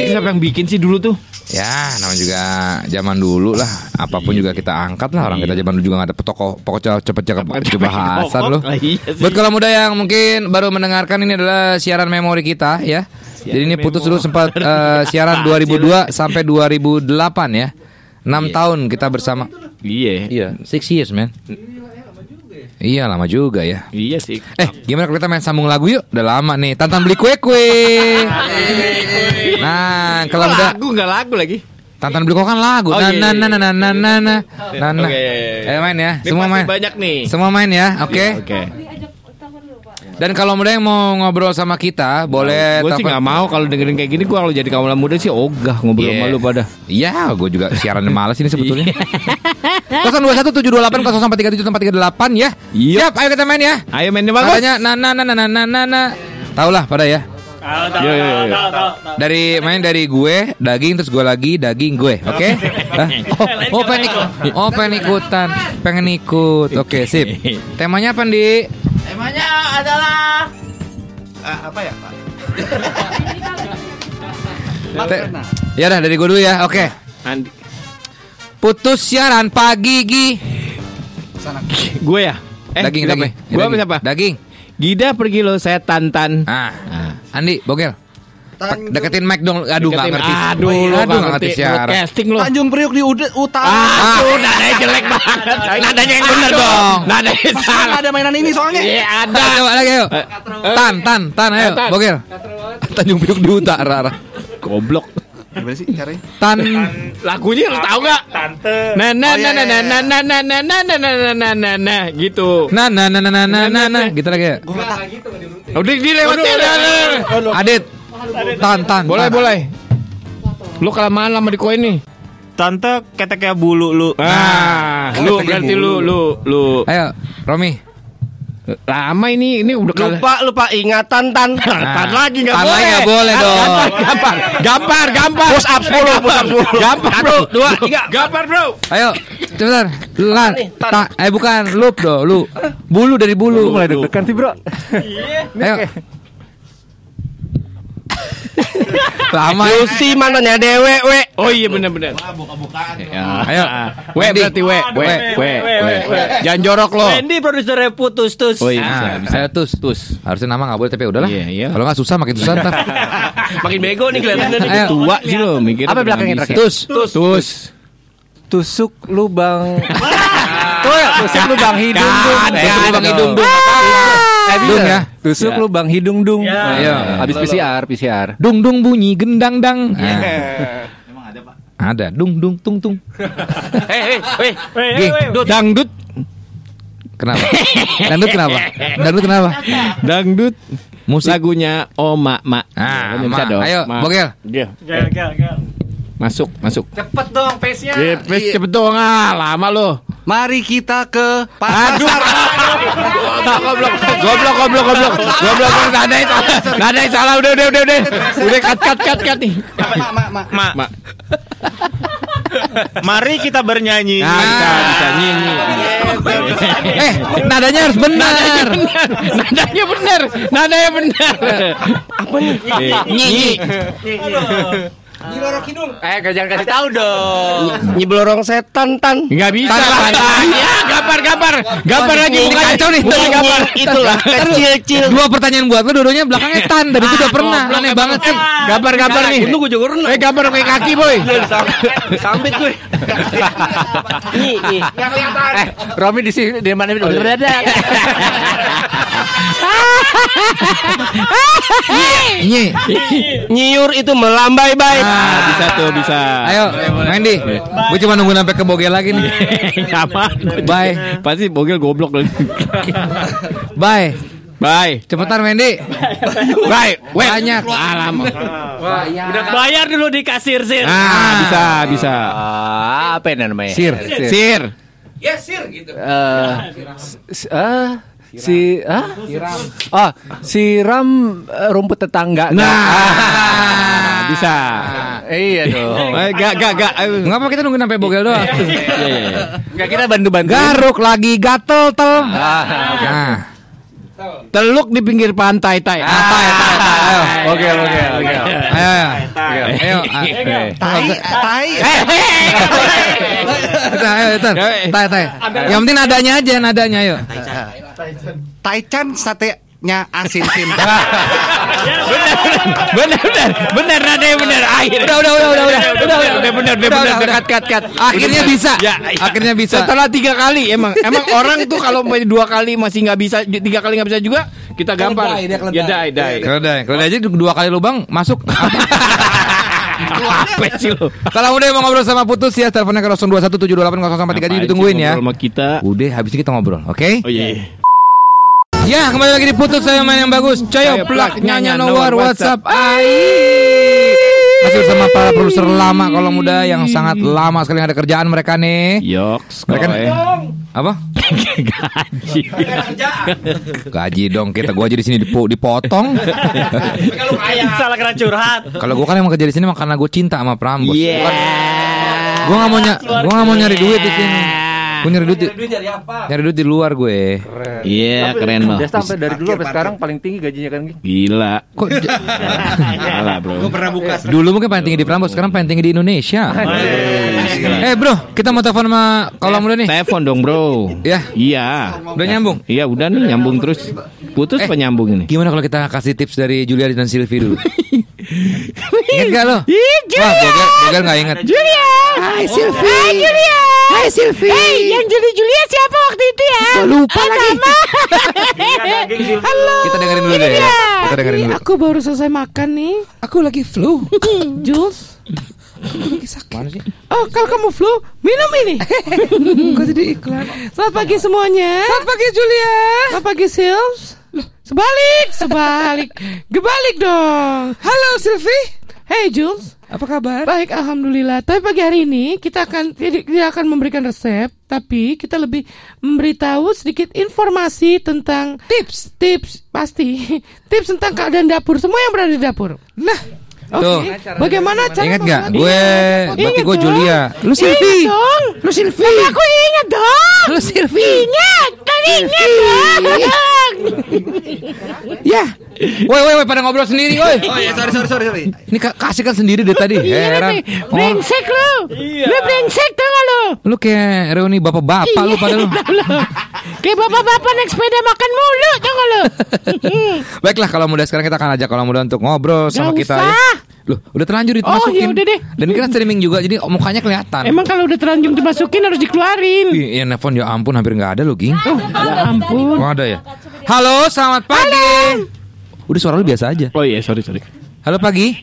Speaker 3: Siapa yang bikin sih dulu tuh?
Speaker 1: Ya, namanya juga zaman dulu lah. Apa pun juga kita angkat lah. Orang kita zaman dulu juga gak ada toko pokoknya cepet cepet bahasan loh.
Speaker 3: Iya sih.
Speaker 1: Buat kalau muda yang mungkin baru mendengarkan ini adalah siaran memori kita ya. Jadi ini putus dulu sempat [LAUGHS] eh, siaran 2002 sampai 2008 ya. 6 tahun kita bersama.
Speaker 3: Iya.
Speaker 1: Iya, 6 years man. Iya lama juga ya.
Speaker 3: Iya sih.
Speaker 1: Eh gimana kalau kita main sambung lagu yuk? Udah lama nih. Tantan beli kue kue. [LAUGHS] Nah kalau udah
Speaker 3: lagu nggak lagu lagi?
Speaker 1: Tantan beli kue kan lagu.
Speaker 3: Oh,
Speaker 1: Nah
Speaker 3: iya,
Speaker 1: nah
Speaker 3: iya,
Speaker 1: nah nah nah nah nah nah nah.
Speaker 3: Iya, iya.
Speaker 1: Ayo main ya.
Speaker 3: Ini
Speaker 1: Semua main.
Speaker 3: banyak nih.
Speaker 1: Semua main ya. Oke.
Speaker 3: Oke.
Speaker 1: Dan kalau mereka yang mau ngobrol sama kita, boleh.
Speaker 3: Gue sih nggak mau kalau dengerin kayak gini. Gue kalau jadi kaum muda sih ogah ngobrol
Speaker 1: yeah.
Speaker 3: sama lu iya. pada.
Speaker 1: Iya, gue juga siaran malas ini sebetulnya. 021 728 043 738 ya.
Speaker 3: Iya.
Speaker 1: Siap, ayo kita main ya.
Speaker 3: Ayo main bagus.
Speaker 1: Katanya na na na na na na na. Tahu lah pada ya.
Speaker 3: Tahu, tahu, tahu,
Speaker 1: Dari main dari gue daging terus gue lagi daging gue, oke? [LAUGHS] Okay? oh, oh pengen ikut, oh pengen ikutan, pengen ikut, oke okay, sip. [LAUGHS] Temanya apa nih?
Speaker 2: Temanya adalah Ah, apa ya Pak? [LAUGHS]
Speaker 1: Te- ya dah dari gue dulu ya. Oke.
Speaker 3: Andi.
Speaker 1: Putus siaran pagi Gi.
Speaker 3: Gue ya. Eh,
Speaker 1: daging, daging.
Speaker 3: Gue apa
Speaker 1: Daging.
Speaker 3: siapa?
Speaker 1: Daging.
Speaker 3: Gida pergi lo saya tantan.
Speaker 1: Ah. Andi, bogel. Deketin mic dong. Aduh nggak
Speaker 3: Deketin.
Speaker 1: ngerti.
Speaker 3: Aduh, lu
Speaker 1: aduh
Speaker 3: nggak
Speaker 1: nggak ngerti siaran.
Speaker 3: broadcasting lu.
Speaker 2: Tanjung Priuk di Ud- utara.
Speaker 3: Ah, tuh nadanya jelek banget.
Speaker 1: Nadanya yang bener dong.
Speaker 3: Nadanya salah.
Speaker 2: ada mainan ini soalnya.
Speaker 3: Iya ada.
Speaker 1: Nah, coba lagi ayo. Tan, tan, tan, ayo.
Speaker 3: Eh, Tan.
Speaker 1: Bogel. Tanjung Priuk di utara.
Speaker 3: Goblok.
Speaker 2: Gimana sih caranya?
Speaker 1: Tan.
Speaker 3: Lagunya lu tahu gak?
Speaker 8: Tante.
Speaker 3: Nah nah
Speaker 2: Oh, iya,
Speaker 3: nah nah
Speaker 2: iya,
Speaker 3: nah nah nah nah nah nah nah nah nah nah nah gitu.
Speaker 1: Nah, nah, nah, nah, nah, nah, nah, nah, gitu lagi ya.
Speaker 3: Udah dilewatin.
Speaker 1: Adit. Tan, tan.
Speaker 3: Boleh
Speaker 1: tan.
Speaker 3: boleh. Lu kelamaan lama di koin nih.
Speaker 8: Tante keteknya bulu lu.
Speaker 3: Ah, lu berarti lu lu lu
Speaker 1: Ayo, Romi.
Speaker 3: lama ini ini udah kala-
Speaker 2: Lupa lupa ingatan tan. [LAUGHS]
Speaker 3: Tan lagi nggak
Speaker 1: Tan
Speaker 3: boleh.
Speaker 1: lagi nggak boleh dong.
Speaker 3: Gampar, gampar, gampar, gampar.
Speaker 2: Push up 10, push up 10.
Speaker 3: Gampar, bro. Dua, tiga. Gampar, bro.
Speaker 1: Ayo, cepetan. Lan, ta, eh bukan, loop do, lu. Bulu dari bulu.
Speaker 4: Mulai deg-degan sih bro
Speaker 1: Ayo. [LAUGHS] Lama ya.
Speaker 2: Lucy mananya dewe we.
Speaker 3: Oh iya benar-benar. Ya.
Speaker 1: Ayo.
Speaker 3: We
Speaker 1: Wendy.
Speaker 3: berarti we, we, we, we. Jangan jorok lo.
Speaker 4: Wendy produsernya putus tus
Speaker 3: Oh iya, bisa, bisa.
Speaker 1: saya tus, tus. Harusnya nama nggak boleh tapi ya udahlah.
Speaker 3: Iya, iya.
Speaker 1: Kalau nggak susah makin susah ntar. [LAUGHS]
Speaker 2: Makin bego nih kelihatannya nih.
Speaker 3: Tua sih lo mikir.
Speaker 4: Apa belakangnya terakhir?
Speaker 1: Tus.
Speaker 3: Tus. Tus.
Speaker 4: Tusuk lubang [LAUGHS] tusuk lubang hidung
Speaker 1: Tusuk lubang hidung dung.
Speaker 4: Bisa.
Speaker 1: Dung ya.
Speaker 4: Tusuk lubang hidung dung
Speaker 1: Ayo.
Speaker 4: Habis PCR, PCR
Speaker 1: Dung dung bunyi gendang dang. [LAUGHS] Nah. Ada dung dung tung tung.
Speaker 2: Hei, hei, hei.
Speaker 3: Dangdut.
Speaker 1: kenapa? Dangdut kenapa? Dangdut kenapa?
Speaker 3: Dangdut.
Speaker 1: Musik.
Speaker 3: Lagunya Oh Mak Mak.
Speaker 1: Ah, Mak.
Speaker 3: dong.
Speaker 1: Ayo. Bogel.
Speaker 3: Iya.
Speaker 8: Gel, gel, gel.
Speaker 3: Masuk, masuk.
Speaker 2: Cepet dong pace-nya.
Speaker 3: Eh, please cepet dong ah, lama lo.
Speaker 2: Mari kita ke
Speaker 3: Aduh, goblok, goblok, goblok, goblok, goblok, nada yang salah, nada yang salah, udah, udah, udah, udah, udah, cut, cut, cut, cut nih.
Speaker 8: Ma,
Speaker 3: Mak,
Speaker 8: mari kita bernyanyi.
Speaker 3: nah, bisa, bisa nyanyi.
Speaker 1: Eh, nadanya harus benar.
Speaker 3: Nadanya benar, nadanya benar. Apa? Nih? Nyi.
Speaker 4: Eh, jangan kasih tahu dong
Speaker 2: Nyibelorong setan tan.
Speaker 3: Enggak bisa lah. Ya, gambar, gambar. Gambar lagi
Speaker 1: Ini
Speaker 3: bukan
Speaker 1: kacau nih.
Speaker 3: Bukan gambar.
Speaker 2: Itulah kecil-kecil.
Speaker 1: Dua pertanyaan buat lo, dua-duanya belakangnya tan. Dari itu udah pernah. Aneh banget sih.
Speaker 3: Gambar, gambar nih.
Speaker 2: Itu gue juga renang.
Speaker 3: Eh, gambar pakai kaki, boy.
Speaker 2: Sambit gue. Nih, nih.
Speaker 4: Eh, Romi di sini di mana berada?
Speaker 1: Nyi.
Speaker 2: Nyiur itu melambai bay.
Speaker 3: Bisa tuh, bisa.
Speaker 1: Ayo, Wendy. Gue cuma nunggu sampai ke Bogel lagi nih. [LAUGHS]
Speaker 3: Apa?
Speaker 1: Bye.
Speaker 3: Pasti bogel goblok lagi.
Speaker 1: Bye.
Speaker 3: Bye.
Speaker 1: Cepetan Wendy.
Speaker 3: Bye. Wait.
Speaker 1: Banyak.
Speaker 3: Alamak.
Speaker 4: Bayar dulu di kasir sir.
Speaker 3: Ah, bisa, bisa.
Speaker 4: Ah, apa namanya?
Speaker 1: Sir.
Speaker 3: Sir.
Speaker 4: Eh, s- ah, si ah oh siram eh, rumput tetangga
Speaker 3: Nah, bisa.
Speaker 4: iya dong [LAUGHS]
Speaker 3: Eh, gak, gak, gak. Eh,
Speaker 1: Ngapa kita nunggu sampai Bogel doang?
Speaker 3: Iya, iya, iya.
Speaker 4: nggak kita bantu bantu
Speaker 1: Garuk lagi gatel tel.
Speaker 4: Ah,
Speaker 1: Nah,
Speaker 3: Teluk di pinggir pantai, tai.
Speaker 1: Ah, tai, tai, tai. Ayo.
Speaker 4: oke oke oke
Speaker 1: ayo, ayo.
Speaker 2: Tai, tai.
Speaker 1: Ayo, Tan. Tai, tai. Yang penting nadanya aja, nadanya, ayo.
Speaker 2: Taichan satenya asin sin.
Speaker 3: Bener, bener, bener, bener. Akhir.
Speaker 1: Udah, udah, udah, udah, udah,
Speaker 3: udah, udah, udah, bener, udah,
Speaker 1: Udah,
Speaker 3: bener,
Speaker 1: udah,
Speaker 3: cut, cut, cut.
Speaker 1: Akhirnya bisa.
Speaker 3: Ya,
Speaker 1: Akhirnya bisa.
Speaker 3: Setelah tiga kali emang, emang [LAUGHS] orang tuh kalau main dua kali masih nggak bisa, tiga kali nggak bisa juga, kita gampar. Ya dai, dai.
Speaker 1: Keledai, keledai aja dua kali lubang masuk. [LAUGHS]
Speaker 3: Apa sih lo?
Speaker 1: Kalau udah mau ngobrol sama Putus ya, teleponnya ke 021728 ditungguin ya.
Speaker 3: Ngobrol sama kita.
Speaker 1: Udah, habis ini kita ngobrol, oke?
Speaker 3: Oh iya.
Speaker 1: Ya, kembali lagi di Putus saya main yang bagus. Coyo plak nyanyi nomor WhatsApp. Ai. Masih bersama para produser lama kalau muda yang sangat lama sekali ada kerjaan mereka nih.
Speaker 3: Yoks,
Speaker 1: Mereka
Speaker 3: koe.
Speaker 1: apa?
Speaker 3: Gaji.
Speaker 1: Gaji dong kita gua aja di sini dipo- dipotong.
Speaker 4: salah kena curhat
Speaker 1: Kalau gua kan emang kerja di sini karena gua cinta sama Prambos.
Speaker 3: Iya.
Speaker 1: Bukan- Gua nggak mau ny- gua nggak mau nyari duit di sini. Gua nyari duit di, nyari duit di luar gue.
Speaker 3: Iya, keren loh.
Speaker 4: dia sampai dari dulu sampai sekarang paling tinggi gajinya kan Gi?
Speaker 3: Gila.
Speaker 1: Kok [LAUGHS]
Speaker 3: Salah, Bro.
Speaker 1: dulu mungkin paling tinggi di Prambos, sekarang paling tinggi di Indonesia. eh bro, kita mau telepon sama kalau muda nih.
Speaker 3: Telepon dong, Bro.
Speaker 1: Ya,
Speaker 3: Iya.
Speaker 1: udah nyambung.
Speaker 3: Iya, udah nih nyambung terus. Putus
Speaker 1: Eh.
Speaker 3: apa nyambung ini?
Speaker 1: Gimana kalau kita kasih tips dari Julia dan Silvi dulu? [LAUGHS] Ingat gak lo?
Speaker 14: Ih, Julia.
Speaker 1: Wah, Bogel, Bogel gak inget.
Speaker 14: Julia.
Speaker 1: Hai, Sylvie.
Speaker 14: Hai Julia.
Speaker 1: Hai, Sylvie.
Speaker 14: Hey, yang Juli Julia siapa waktu itu ya?
Speaker 1: Gua lupa
Speaker 14: Ah,
Speaker 1: lagi. [LAUGHS]
Speaker 14: Halo.
Speaker 1: Kita dengerin dulu deh ya. Kita dengerin dulu.
Speaker 14: Aku baru selesai makan nih.
Speaker 1: Aku lagi flu. [LAUGHS]
Speaker 14: Jules.
Speaker 1: Aku lagi sakit. Mana sih?
Speaker 14: Oh, kalau kamu flu, minum ini. [LAUGHS] Kok jadi iklan? Selamat pagi semuanya. Selamat pagi Julia. Selamat pagi Sils. Sebalik, sebalik. Gebalik dong. Halo Sylvie. Hey Jules. Apa kabar? Baik, alhamdulillah. Tapi pagi hari ini kita akan tidak tidak akan memberikan resep, tapi kita lebih memberitahu sedikit informasi tentang tips, tips pasti, [LAUGHS] tips tentang keadaan dapur semua yang berada di dapur. Nah, oke.
Speaker 1: Tuh.
Speaker 14: Bagaimana cara
Speaker 1: Ingat gak? Gue,
Speaker 14: Ingat
Speaker 1: berarti gue. Julia. Lu
Speaker 14: dong.
Speaker 1: Lu Sylvie.
Speaker 14: Tapi aku ingat dong.
Speaker 1: Lu Sylvie.
Speaker 14: Ingat, kan ingat dong. [LAUGHS]
Speaker 1: Ya. Woi, woi, woi, pada ngobrol sendiri, woi.
Speaker 2: Oh iya, sorry, sorry, sorry, sorry.
Speaker 1: Ini ka- kasih kan sendiri dari tadi.
Speaker 14: Iya,
Speaker 1: Heran. Oh,
Speaker 14: brengsek lu. Lu brengsek tau gak lu?
Speaker 1: lu kayak reuni bapak-bapak lu pada lu.
Speaker 14: Iya. Kayak bapak-bapak naik sepeda makan mulu tau gak lu? [LAUGHS]
Speaker 1: Baiklah kalau muda sekarang kita akan ajak kalau muda untuk ngobrol sama
Speaker 14: Gak
Speaker 1: kita
Speaker 14: usah.
Speaker 1: ya. Loh, udah terlanjur
Speaker 14: Oh,
Speaker 1: dimasukin.
Speaker 14: ya udah deh.
Speaker 1: Dan kan streaming juga jadi mukanya kelihatan.
Speaker 14: Emang kalau udah terlanjur dimasukin harus dikeluarin.
Speaker 1: Iya, nelfon ya ampun hampir nggak ada loh, Ging.
Speaker 14: Oh, ya ampun.
Speaker 1: Oh, ada ya. Halo, selamat pagi. Udah suara lu biasa aja.
Speaker 3: Oh iya, sorry sorry.
Speaker 1: Halo pagi.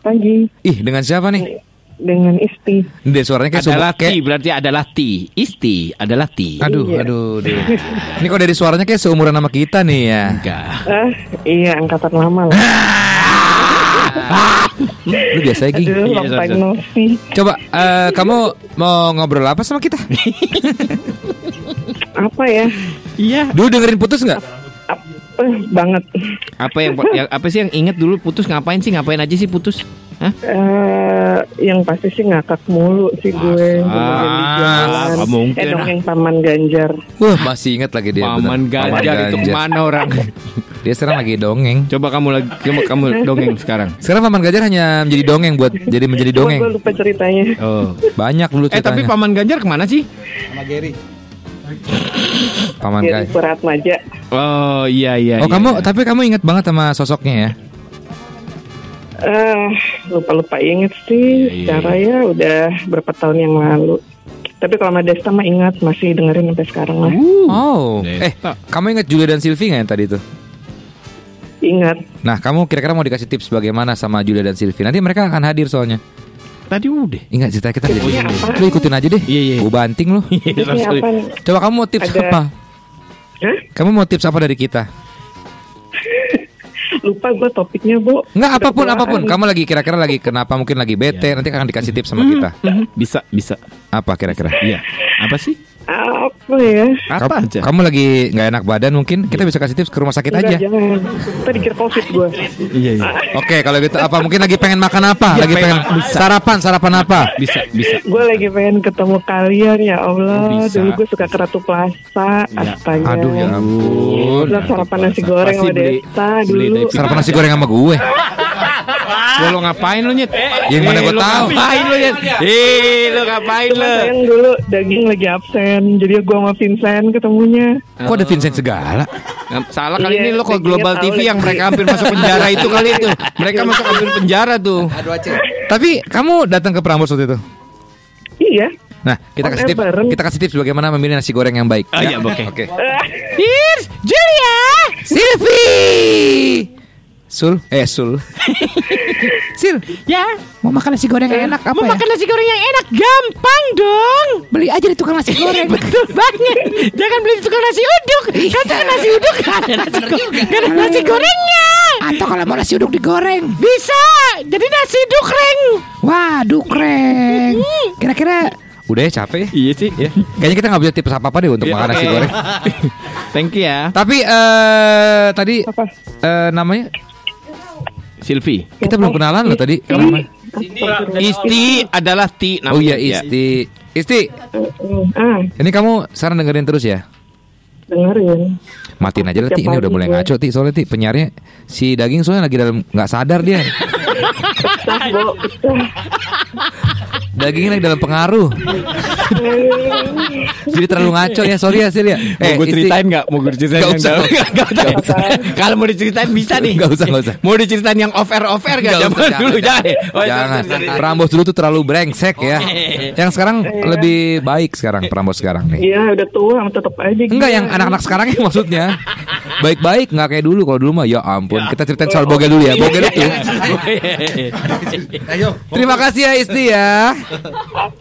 Speaker 15: Pagi
Speaker 1: Ih, dengan siapa nih?
Speaker 15: Dengan Isti.
Speaker 1: Dia suaranya kayak
Speaker 3: Adalah ti, berarti adalah ti. Isti adalah ti.
Speaker 1: Aduh,
Speaker 15: Iya.
Speaker 1: aduh, [LAUGHS] aduh. Ini kok dari suaranya kayak seumuran sama kita nih ya.
Speaker 3: Enggak.
Speaker 15: Ah, iya angkatan lama lah. [LAUGHS]
Speaker 1: Lu biasa.
Speaker 15: Aduh,
Speaker 3: Iya,
Speaker 15: no.
Speaker 1: Coba eh, kamu mau ngobrol apa sama kita? [LAUGHS]
Speaker 15: Apa ya?
Speaker 14: Iya.
Speaker 1: Dulu dengerin putus nggak?
Speaker 15: Ap- eh, banget.
Speaker 3: Apa yang, yang apa sih yang inget dulu putus ngapain sih? Ngapain aja sih putus? Hah?
Speaker 15: Eh, yang pasti sih ngakak mulu sih gue. Jalan.
Speaker 3: Nggak mungkin.
Speaker 15: Eh dongeng paman Ganjar.
Speaker 1: Wah, masih ingat lagi dia.
Speaker 3: Paman
Speaker 1: bener.
Speaker 3: Ganjar itu ke mana orang? [LAUGHS]
Speaker 1: Dia sekarang lagi dongeng.
Speaker 3: Coba kamu lagi kamu, kamu [LAUGHS] dongeng sekarang.
Speaker 1: Sekarang Paman Ganjar hanya menjadi dongeng buat jadi menjadi [LAUGHS]
Speaker 15: Cuma
Speaker 1: dongeng.
Speaker 15: gue lupa ceritanya.
Speaker 3: Oh.
Speaker 1: Banyak dulu
Speaker 3: Eh tapi
Speaker 1: ceritanya.
Speaker 3: paman Ganjar ke mana sih?
Speaker 1: Paman
Speaker 15: Jadi
Speaker 1: Ganjar.
Speaker 15: berat maja.
Speaker 3: Oh iya iya.
Speaker 1: Oh
Speaker 3: iya.
Speaker 1: kamu tapi kamu ingat banget sama sosoknya ya?
Speaker 15: Eh, lupa-lupa inget sih.
Speaker 3: Iya, iya.
Speaker 15: Secara ya udah berapa tahun yang lalu. Tapi kalau sama Desta mah ingat masih dengerin sampai sekarang lah.
Speaker 1: Oh,
Speaker 3: Desta.
Speaker 1: eh kamu ingat Julia dan Sylvie nggak yang tadi itu?
Speaker 15: Ingat.
Speaker 1: Nah, kamu kira-kira mau dikasih tips bagaimana sama Julia dan Sylvie? Nanti mereka akan hadir soalnya.
Speaker 3: Tadi udah.
Speaker 1: Ingat cerita kita jadi
Speaker 15: Tipsnya apa?
Speaker 1: Lu ikutin aja deh.
Speaker 3: Iya, iya.
Speaker 1: Gue banting lu. Coba kamu mau tips
Speaker 15: Ada-
Speaker 1: apa?
Speaker 15: Hah?
Speaker 1: Kamu mau tips apa dari kita?
Speaker 15: Lupa gue topiknya, Bu.
Speaker 1: Enggak apa
Speaker 15: pun
Speaker 1: apa pun. Kamu lagi kira-kira lagi kenapa mungkin lagi bete, nanti akan dikasih tips sama kita.
Speaker 3: Bisa bisa.
Speaker 1: Apa kira-kira?
Speaker 3: Iya. Apa sih?
Speaker 15: Apa ya?
Speaker 3: Apa
Speaker 1: kamu,
Speaker 3: aja?
Speaker 1: kamu lagi nggak enak badan mungkin kita bisa kasih tips ke rumah sakit
Speaker 15: Enggak,
Speaker 1: aja.
Speaker 15: jangan. Tadi dikira covid gue.
Speaker 3: Iya iya.
Speaker 1: Oke, kalau gitu apa mungkin lagi pengen makan apa?
Speaker 3: Iya,
Speaker 1: lagi
Speaker 3: pengen. Bisa.
Speaker 1: sarapan, sarapan apa?
Speaker 3: Bisa bisa.
Speaker 15: Gue lagi pengen ketemu kalian ya Allah.
Speaker 3: Oh, bisa.
Speaker 15: Dulu gue suka ke Ratu Plaza.
Speaker 3: Ya.
Speaker 15: Astaga.
Speaker 1: Aduh ya ampun.
Speaker 15: Lo sarapan nasi goreng sama
Speaker 3: beli-
Speaker 15: Desta
Speaker 3: beli
Speaker 15: dulu.
Speaker 1: Sarapan nasi goreng sama gue.
Speaker 3: Gua lo ngapain lu nyet?
Speaker 1: Yang mana
Speaker 3: Eh,
Speaker 1: gua
Speaker 3: lu
Speaker 1: tahu.
Speaker 3: Ngapain lu nyet? Eh, lu ngapain
Speaker 15: Cuma
Speaker 3: lu?
Speaker 15: sayang dulu daging lagi absen. Jadi gue sama Vincent ketemunya.
Speaker 1: Kok ada Vincent segala?
Speaker 3: Salah kali
Speaker 15: Iya,
Speaker 3: ini lo ke Global TV
Speaker 15: lagi.
Speaker 3: yang mereka hampir masuk penjara itu kali itu. Mereka masuk hampir penjara tuh.
Speaker 1: Tapi kamu datang ke Prambors waktu itu.
Speaker 15: Iya.
Speaker 1: Nah, kita kasih tips. Kita kasih tips bagaimana memilih nasi goreng yang baik.
Speaker 3: Ah, iya, oke.
Speaker 1: Oke. [LAUGHS]
Speaker 14: Cheers, Julia.
Speaker 1: Sylvie. Sul, eh Sul. [LAUGHS] Sil,
Speaker 14: Ya,
Speaker 1: mau makan nasi goreng yang enak apa
Speaker 14: mau
Speaker 1: ya?
Speaker 14: makan nasi goreng yang enak gampang dong.
Speaker 1: Beli aja di tukang nasi goreng. [LAUGHS]
Speaker 14: Betul banget. Jangan beli di tukang nasi uduk. Kan tukang nasi uduk gak ada nasi, gak ada nasi gorengnya.
Speaker 1: Atau kalau mau nasi uduk digoreng.
Speaker 14: Bisa. Jadi nasi dukreng.
Speaker 1: Wah, dukreng. Kira-kira udah ya capek?
Speaker 3: Iya sih.
Speaker 1: Ya. Kayaknya kita nggak bisa tips apa-apa deh untuk
Speaker 3: Iya,
Speaker 1: makan nasi
Speaker 3: oke.
Speaker 1: goreng. [LAUGHS]
Speaker 3: Thank you ya.
Speaker 1: Tapi eh tadi
Speaker 15: Apa?
Speaker 1: eh, namanya
Speaker 3: Silvi.
Speaker 1: kita belum kenalan loh tadi.
Speaker 3: Isti adalah Ti namanya.
Speaker 1: Oh iya,
Speaker 3: Ya.
Speaker 1: Isti. Isti,
Speaker 15: Ah,
Speaker 1: ini kamu sekarang dengerin terus ya?
Speaker 15: dengerin.
Speaker 1: Matiin aja lah Ti, ini udah mulai ngaco Ti Soalnya Ti, penyiarnya si daging soalnya lagi dalam nggak sadar dia. Dagingnya lagi dalam pengaruh [LAUGHS] Jadi terlalu ngaco ya, sorry ya Sil ya.
Speaker 3: Mau gue ceritain nggak? Mau gue ceritain yang
Speaker 1: usah.
Speaker 3: Nggak usah. Kalau mau diceritain bisa nih.
Speaker 1: Nggak usah, nggak usah.
Speaker 3: Mau diceritain yang off air off air Zaman
Speaker 1: usah,
Speaker 3: dulu
Speaker 1: jangan,
Speaker 3: jangan. Oh.
Speaker 1: Prambos dulu tuh terlalu brengsek ya. Yang sekarang lebih baik sekarang Prambos sekarang nih.
Speaker 15: Iya udah tua tetap aja.
Speaker 1: Enggak yang anak-anak sekarang ya maksudnya. Baik-baik nggak kayak dulu. Kalau dulu mah ya ampun. Kita ceritain soal bogel dulu ya. Bogel itu. Terima kasih ya Isti ya.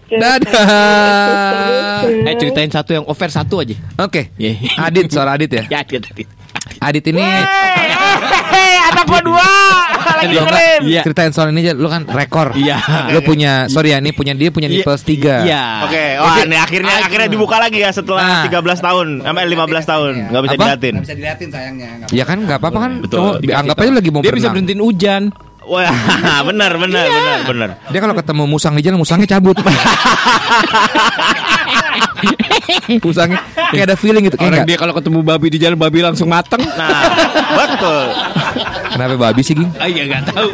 Speaker 1: Dadah.
Speaker 3: Eh ceritain satu yang air satu aja.
Speaker 1: Oke. Adit soal Adit ya. [LAUGHS]
Speaker 3: Ya, Adit, Adit.
Speaker 1: Adit ini
Speaker 8: Hei, anak gua dua. Lagi keren.
Speaker 1: enggak, Iya. ceritain soal ini aja Lu kan rekor
Speaker 3: Iya.
Speaker 1: Lu punya Sorry ya ini punya dia punya nipples 3
Speaker 3: Iya.
Speaker 8: Oke, wah ini akhirnya akhirnya dibuka lagi ya setelah 13 tahun, sampai 15 tahun. Enggak bisa diliatin.
Speaker 2: bisa diliatin sayangnya.
Speaker 1: Ya kan nggak apa-apa kan
Speaker 8: Betul.
Speaker 1: Anggap aja lagi mau
Speaker 3: Dia bisa
Speaker 1: berenang.
Speaker 3: berhentiin hujan.
Speaker 8: Wah, [LAUGHS] benar benar benar benar.
Speaker 1: Dia kalau ketemu musang di jalan Musangnya cabut [LAUGHS] Musangnya Kayak ada feeling gitu Kayak
Speaker 3: Orang dia kalau ketemu babi di jalan babi langsung mateng.
Speaker 8: Nah, betul.
Speaker 1: Kenapa babi sih Ging
Speaker 3: Ah, iya nggak tahu.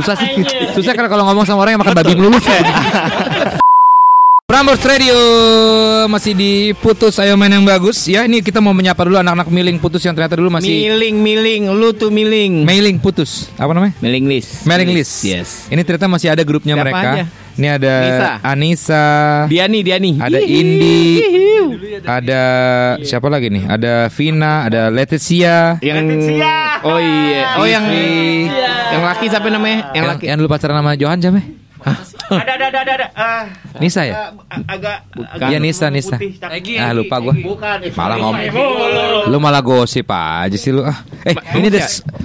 Speaker 1: Susah sih Susah kalau kalau ngomong sama orang yang makan babi melulu [LAUGHS] Prambors Radio masih diputus ayo main yang bagus ya ini kita mau menyapa dulu anak-anak miling putus yang ternyata dulu masih
Speaker 3: Miling, miling, lu tuh miling.
Speaker 1: mailing putus apa namanya
Speaker 3: Mailing list.
Speaker 1: mailing list
Speaker 3: Yes.
Speaker 1: ini ternyata masih ada grupnya
Speaker 3: Siapa
Speaker 1: mereka
Speaker 3: aja?
Speaker 1: ini ada
Speaker 3: Nisa.
Speaker 1: Anissa
Speaker 3: Diani, Diani.
Speaker 1: ada Indi ada siapa lagi nih ada Vina ada Leticia
Speaker 3: Yang Oh iya. Oh yang yang laki siapa namanya? Yang
Speaker 1: yang,
Speaker 3: laki.
Speaker 1: yang lu pacaran sama Johan siapa
Speaker 8: Ada ada ada ada. ada. Ah,
Speaker 1: Nisa ya
Speaker 8: agak
Speaker 1: Iya Nisa Nisa ah lupa gua
Speaker 8: Bukan.
Speaker 1: malah ngomong lu malah gosip aja sih lu ah eh ini ada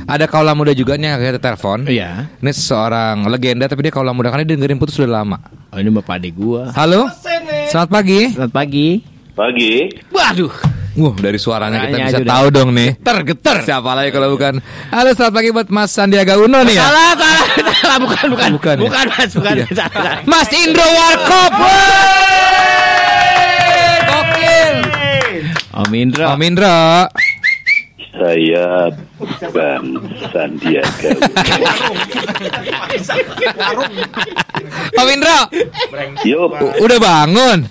Speaker 1: ada kaula muda juga nih kita telepon
Speaker 3: Iya.
Speaker 1: ini seorang legenda tapi dia kaula muda karena dia dengerin putus sudah lama
Speaker 3: Oh ini bapak adik gua.
Speaker 1: halo selamat pagi
Speaker 3: Selamat pagi.
Speaker 16: Pagi.
Speaker 3: Waduh.
Speaker 1: Wah dari suaranya kita
Speaker 3: Suaranya
Speaker 1: bisa tahu dong nih.
Speaker 3: Geter, geter.
Speaker 1: siapa lagi kalau bukan? Halo selamat pagi buat Mas Sandiaga Uno nih ya?
Speaker 3: Salah, salah, salah, bukan, bukan,
Speaker 1: Bukan ya?
Speaker 3: bukan, mas, bukan,
Speaker 1: Iya.
Speaker 3: salah.
Speaker 1: Mas Indro Warkop. Gokil.
Speaker 3: Om Indro.
Speaker 1: Om Indro.
Speaker 16: Saya bukan Sandiaga.
Speaker 1: Om Indro.
Speaker 16: Yo,
Speaker 1: udah bangun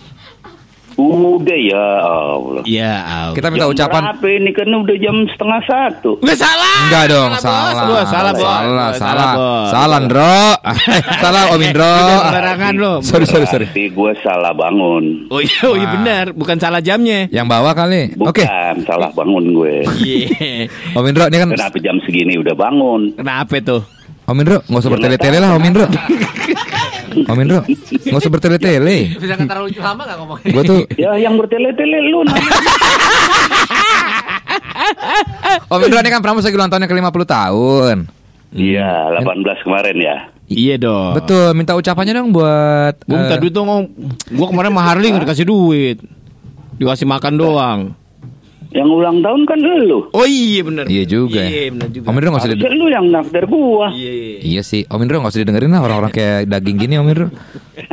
Speaker 16: udah ya Allah.
Speaker 3: Ya,
Speaker 1: kita minta
Speaker 16: Jam
Speaker 1: ucapan
Speaker 16: Berapa ini kan udah jam setengah satu.
Speaker 3: Nggak salah.
Speaker 1: Enggak dong,
Speaker 3: Bos.
Speaker 1: salah.
Speaker 3: Bos, salah, Bos.
Speaker 1: Salah,
Speaker 3: Bos,
Speaker 1: salah.
Speaker 3: Bos.
Speaker 1: Salah, Ndro. [LAUGHS] salah Om Indro.
Speaker 3: Sembarangan lo.
Speaker 1: Sorry, sorry, sorry.
Speaker 16: Tapi gue salah bangun.
Speaker 3: Oh iya, oh iya benar, bukan salah jamnya.
Speaker 1: Yang bawah kali.
Speaker 16: Bukan,
Speaker 1: Oke.
Speaker 16: salah bangun gue.
Speaker 3: Iya.
Speaker 1: Om Indro ini kan
Speaker 16: Kenapa jam segini udah bangun?
Speaker 3: Kenapa tuh?
Speaker 1: Om Indro nggak usah bertele-tele lah Om Indro. [LAUGHS] Om Indro nggak usah bertele-tele. [LAUGHS]
Speaker 2: Bisa terlalu lama nggak ngomongnya?
Speaker 1: Gue tuh
Speaker 16: Ya yang bertele-tele lu namanya. [LAUGHS]
Speaker 1: Om Indro ini kan Pramus lagi ulang tahunnya ke 50 tahun.
Speaker 16: Iya, 18 kemarin ya.
Speaker 3: Iya dong.
Speaker 1: Betul, minta ucapannya dong buat
Speaker 3: Gue minta
Speaker 1: eh,
Speaker 3: duit dong, Om. Gue kemarin sama Harley nggak dikasih duit. Dikasih makan doang.
Speaker 16: Yang ulang tahun kan lu.
Speaker 3: Oh iya bener.
Speaker 1: Iya juga.
Speaker 3: Iya bener juga.
Speaker 1: Om Indro nggak usah didengerin.
Speaker 16: lu yang nakdir gua.
Speaker 3: Iya.
Speaker 1: Iya sih, Om Indro nggak usah didengerin lah orang-orang kayak daging gini Om Indro.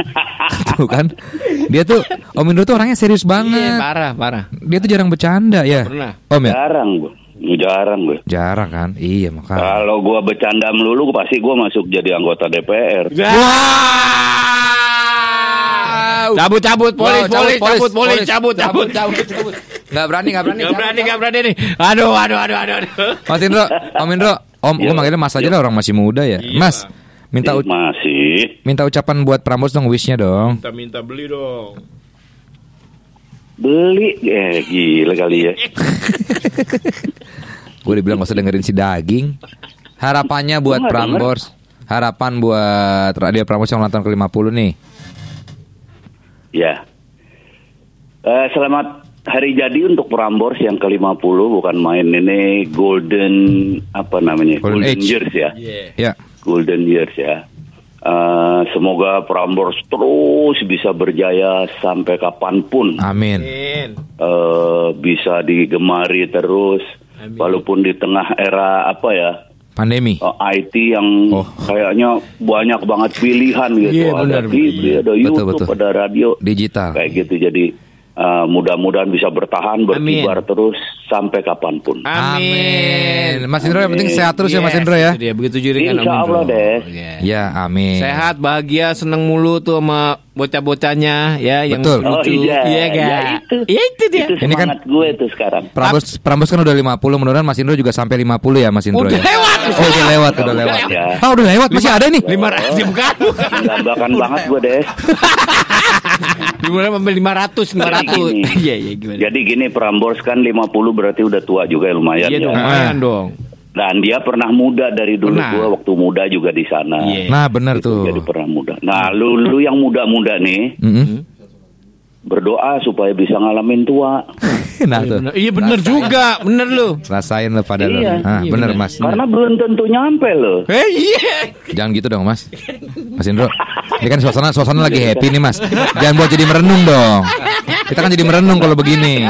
Speaker 1: [LAUGHS] tuh kan, dia tuh Om Indro tuh orangnya serius
Speaker 3: Iya
Speaker 1: banget.
Speaker 3: parah parah.
Speaker 1: Dia tuh jarang bercanda ya.
Speaker 3: Pernah.
Speaker 1: Om ya?
Speaker 16: Jarang gua. Jarang gue.
Speaker 1: Jarang kan? Iya makanya.
Speaker 16: Kalau gua bercanda melulu pasti gua masuk jadi anggota DPR.
Speaker 3: Cabut cabut polis
Speaker 1: Wow,
Speaker 3: polis cabut polis cabut cabut
Speaker 1: cabut, cabut. Nggak berani, nggak berani.
Speaker 3: Gak berani gak berani nih. Aduh aduh aduh aduh. aduh.
Speaker 1: Mas Indro, Om Indro, Om, gue manggilnya Mas aja lah orang masih muda ya. Mas, minta
Speaker 16: Masih.
Speaker 1: minta ucapan buat Prambors dong, wishnya dong.
Speaker 3: Minta minta beli dong.
Speaker 16: Beli eh gila kali ya. [LAUGHS]
Speaker 1: Gue dibilang gak usah dengerin si daging. Harapannya buat
Speaker 16: nggak.
Speaker 1: Prambors. Harapan buat Radio Prambors yang ulang tahun ke-50 nih.
Speaker 16: Ya. Eh, selamat hari jadi untuk Prambors yang ke-50 bukan main ini golden apa namanya?
Speaker 1: Golden age.
Speaker 16: years ya.
Speaker 1: Ya.
Speaker 16: Golden years ya. Eh, semoga Prambors terus bisa berjaya sampai kapan pun.
Speaker 1: Amin.
Speaker 16: Eh, bisa digemari terus walaupun di tengah era apa ya?
Speaker 1: Pandemi.
Speaker 16: eh, IT yang kayaknya banyak banget pilihan gitu.
Speaker 1: Iya,
Speaker 16: ada
Speaker 1: benar,
Speaker 16: TV,
Speaker 1: benar.
Speaker 16: ada
Speaker 1: Betul,
Speaker 16: YouTube,
Speaker 1: betul.
Speaker 16: ada radio.
Speaker 1: Digital.
Speaker 16: Kayak gitu. Jadi Eh, mudah-mudahan bisa bertahan berkibar terus sampai kapan pun.
Speaker 1: Amin. Mas Indro yang penting sehat terus ya Mas
Speaker 3: Yes,
Speaker 1: Indro ya.
Speaker 3: dia begitu juringan
Speaker 16: Insya Allah Des.
Speaker 1: Ya, amin.
Speaker 3: Sehat, bahagia, seneng mulu tuh sama bocah-bocahnya ya yang
Speaker 1: Betul.
Speaker 16: Oh
Speaker 3: lucu.
Speaker 16: iya,
Speaker 3: Iya
Speaker 16: ya
Speaker 3: gak?
Speaker 16: itu.
Speaker 3: Iya itu dia.
Speaker 16: Itu
Speaker 1: Ini kan-
Speaker 16: gue tuh sekarang.
Speaker 1: Prambos Prambos kan udah 50, mudah-mudahan Mas Indro juga sampai 50 ya Mas Indro
Speaker 3: Udah
Speaker 1: ya.
Speaker 3: lewat.
Speaker 1: Oh, udah lewat, udah lewat.
Speaker 16: Ya.
Speaker 1: Ah, udah lewat, masih ada nih.
Speaker 3: 500 bukan.
Speaker 16: Gambakan banget gue Des.
Speaker 3: Gimana sampai 500 500.
Speaker 16: Gini. [LAUGHS]
Speaker 3: Iya iya gimana?
Speaker 16: Jadi gini Prambors kan 50 berarti udah tua juga ya, lumayan
Speaker 3: Iya
Speaker 16: ya.
Speaker 3: dong, lumayan dong.
Speaker 16: Dan dia pernah muda dari dulu
Speaker 3: Pernah.
Speaker 16: gua waktu muda juga di sana.
Speaker 3: Iya.
Speaker 1: Nah, benar tuh.
Speaker 16: Jadi pernah muda. Nah, lu lu yang muda-muda nih
Speaker 1: Mm-mm.
Speaker 16: Berdoa supaya bisa ngalamin tua. [LAUGHS]
Speaker 1: Nah, tuh.
Speaker 3: Bener. Iya bener juga, bener lu.
Speaker 1: Rasain lo pada lo.
Speaker 16: Iya.
Speaker 1: Ah,
Speaker 3: Iya,
Speaker 1: bener
Speaker 3: bener.
Speaker 1: Mas.
Speaker 16: Karena belum tentu nyampe loh.
Speaker 3: Eh iya.
Speaker 1: Jangan gitu dong Mas. Mas Indro. Ini kan suasana suasana lagi happy nih Mas. Jangan buat jadi merenung dong. Kita kan jadi merenung kalau begini.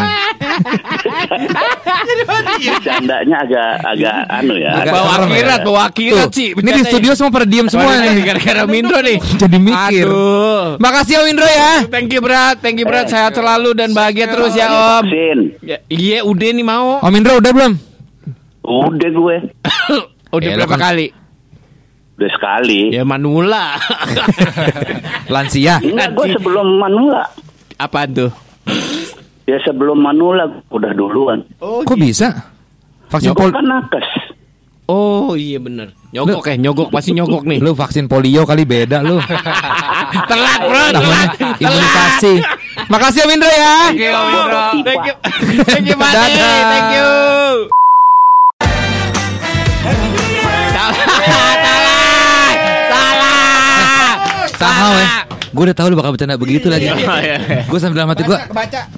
Speaker 16: Candanya agak agak anu ya.
Speaker 1: Agak
Speaker 3: Bawa
Speaker 1: ya.
Speaker 3: akhirat, bawa akhirat sih.
Speaker 1: Ini di studio semua pada diem semua
Speaker 3: Oh,
Speaker 1: nih.
Speaker 3: Gara-gara Mindro nih.
Speaker 1: Jadi mikir.
Speaker 3: Aduh.
Speaker 1: Makasih Om Indro ya.
Speaker 3: Thank you berat, thank you berat.
Speaker 16: Eh.
Speaker 3: Sehat selalu dan bahagia terus ya Om.
Speaker 16: Vaksin.
Speaker 3: Ya, iya udah nih mau.
Speaker 1: Om Indro udah belum?
Speaker 16: Udah gue. [COUGHS]
Speaker 3: udah
Speaker 1: Ya,
Speaker 3: berapa
Speaker 1: kan-
Speaker 3: kali?
Speaker 16: Udah sekali.
Speaker 3: Ya manula. [LAUGHS]
Speaker 1: Lansia.
Speaker 16: Enggak, gue sebelum Manula.
Speaker 3: Apa tuh?
Speaker 16: Ya sebelum Manula udah duluan.
Speaker 3: Oh,
Speaker 1: Kok bisa? Vaksin
Speaker 16: Gue
Speaker 1: pol
Speaker 16: kan nakes.
Speaker 3: Oh iya bener. Nyogok ya, nyogok pasti nyogok nih.
Speaker 1: Lu vaksin polio kali beda lu. [LAUGHS]
Speaker 3: Telat bro,
Speaker 1: Namanya
Speaker 3: telat.
Speaker 1: imunisasi. Makasih Om Indro ya.
Speaker 3: Thank you, Om Indro. Thank you. Thank you, [LAUGHS] Pak.
Speaker 1: Dadah.
Speaker 3: Thank you. Salah, salah, salah.
Speaker 1: Tahu ya. Gue udah tahu lu bakal bercanda begitu lagi. [LAUGHS] Gue sambil dalam hati gue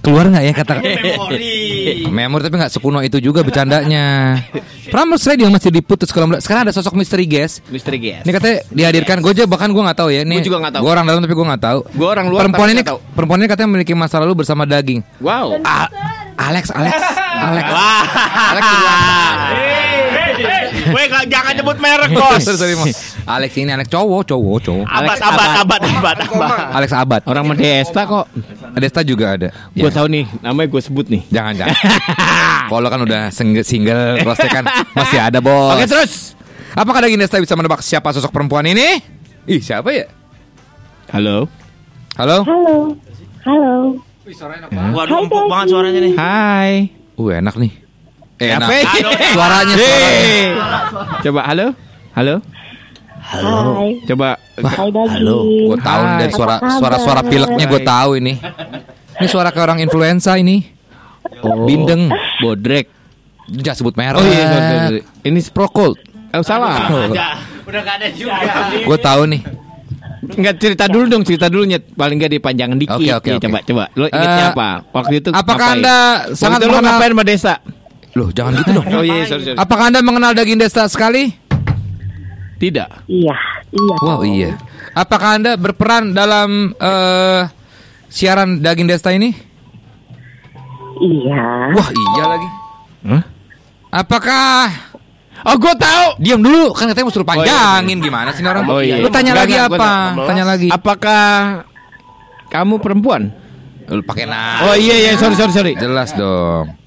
Speaker 1: keluar nggak ya kata [LAUGHS] memori tapi nggak sekuno itu juga bercandanya. Prambors Radio masih diputus kalau sekarang ada sosok misteri guys.
Speaker 3: Misteri Guest.
Speaker 1: Ini katanya dihadirkan gue aja bahkan gue nggak tahu ya. Ini
Speaker 3: Gua juga nggak tahu.
Speaker 1: Gue orang dalam tapi gue nggak tahu.
Speaker 3: Gua orang luar
Speaker 1: Perempuan
Speaker 3: tapi
Speaker 1: ini perempuan ini katanya memiliki masa lalu bersama daging.
Speaker 3: Wow.
Speaker 1: A- Alex, Alex, Alex.
Speaker 3: Alex [LAUGHS]
Speaker 8: Weh, jangan nyebut [LAUGHS] merek, Bos.
Speaker 1: sorry, sorry, Mo. Alex ini Alex cowok, cowok, cowok.
Speaker 8: Abad, abad, abad, abad, abad.
Speaker 1: Alex Abad.
Speaker 3: Orang Modesta kok.
Speaker 1: Desta juga ada.
Speaker 3: Gue
Speaker 1: Ya.
Speaker 3: tahu nih, namanya gue sebut nih.
Speaker 1: Jangan, jangan. [LAUGHS] Kalau kan udah single, single kan masih ada bos.
Speaker 3: Oke terus.
Speaker 1: Apakah Daging Desta bisa menebak siapa sosok perempuan ini? Ih siapa ya?
Speaker 3: Halo.
Speaker 1: Halo?
Speaker 13: Halo. Halo.
Speaker 8: Waduh, empuk banget suaranya nih.
Speaker 3: Hai.
Speaker 1: Uh enak nih. Enak.
Speaker 3: Apa?
Speaker 1: Suaranya, [LAUGHS] suaranya.
Speaker 3: Hey. Coba halo. Halo.
Speaker 13: Hai.
Speaker 3: Coba.
Speaker 13: Hai Dagi.
Speaker 1: Gue tahu nih dari suara
Speaker 13: Apa kabar?
Speaker 1: suara suara pileknya gue tahu ini. Ini suara kayak orang influenza ini.
Speaker 3: Oh.
Speaker 1: Bindeng.
Speaker 3: Bodrek.
Speaker 1: Jangan sebut merek.
Speaker 3: Oh iya, sorry, sorry. ini Procold. Oh salah.
Speaker 8: Udah gak ada juga.
Speaker 1: Gue tahu nih.
Speaker 3: Enggak cerita dulu dong, cerita dulu nyet. Paling enggak dipanjangin dikit.
Speaker 1: Oke, oke,
Speaker 3: Nih,
Speaker 1: oke.
Speaker 3: Coba, coba. Lo ingetnya
Speaker 1: Eh,
Speaker 3: apa? Waktu itu
Speaker 1: apakah
Speaker 3: ngapain?
Speaker 1: Anda
Speaker 3: Waktu
Speaker 1: sangat mengenal-
Speaker 3: ngapain sama desa?
Speaker 1: Loh jangan gitu dong. [LAUGHS]
Speaker 3: Oh iya, sorry, sorry.
Speaker 1: Apakah anda mengenal Daging Desta sekali?
Speaker 3: Tidak.
Speaker 13: Iya. Iya.
Speaker 1: Wow iya. Apakah anda berperan dalam eh, siaran Daging Desta ini?
Speaker 13: Iya.
Speaker 1: Wah iya lagi.
Speaker 3: Hah?
Speaker 1: Apakah
Speaker 3: Oh, gue tahu.
Speaker 1: Diam dulu, kan katanya mau suruh panjangin gimana sih orang?
Speaker 3: Oh iya.
Speaker 1: Lu tanya
Speaker 3: Enggak,
Speaker 1: lagi
Speaker 3: gua
Speaker 1: apa? Tanya lagi.
Speaker 3: Apakah kamu perempuan?
Speaker 1: Lu pakai nah.
Speaker 3: Oh iya iya, sorry sorry sorry.
Speaker 1: Jelas dong.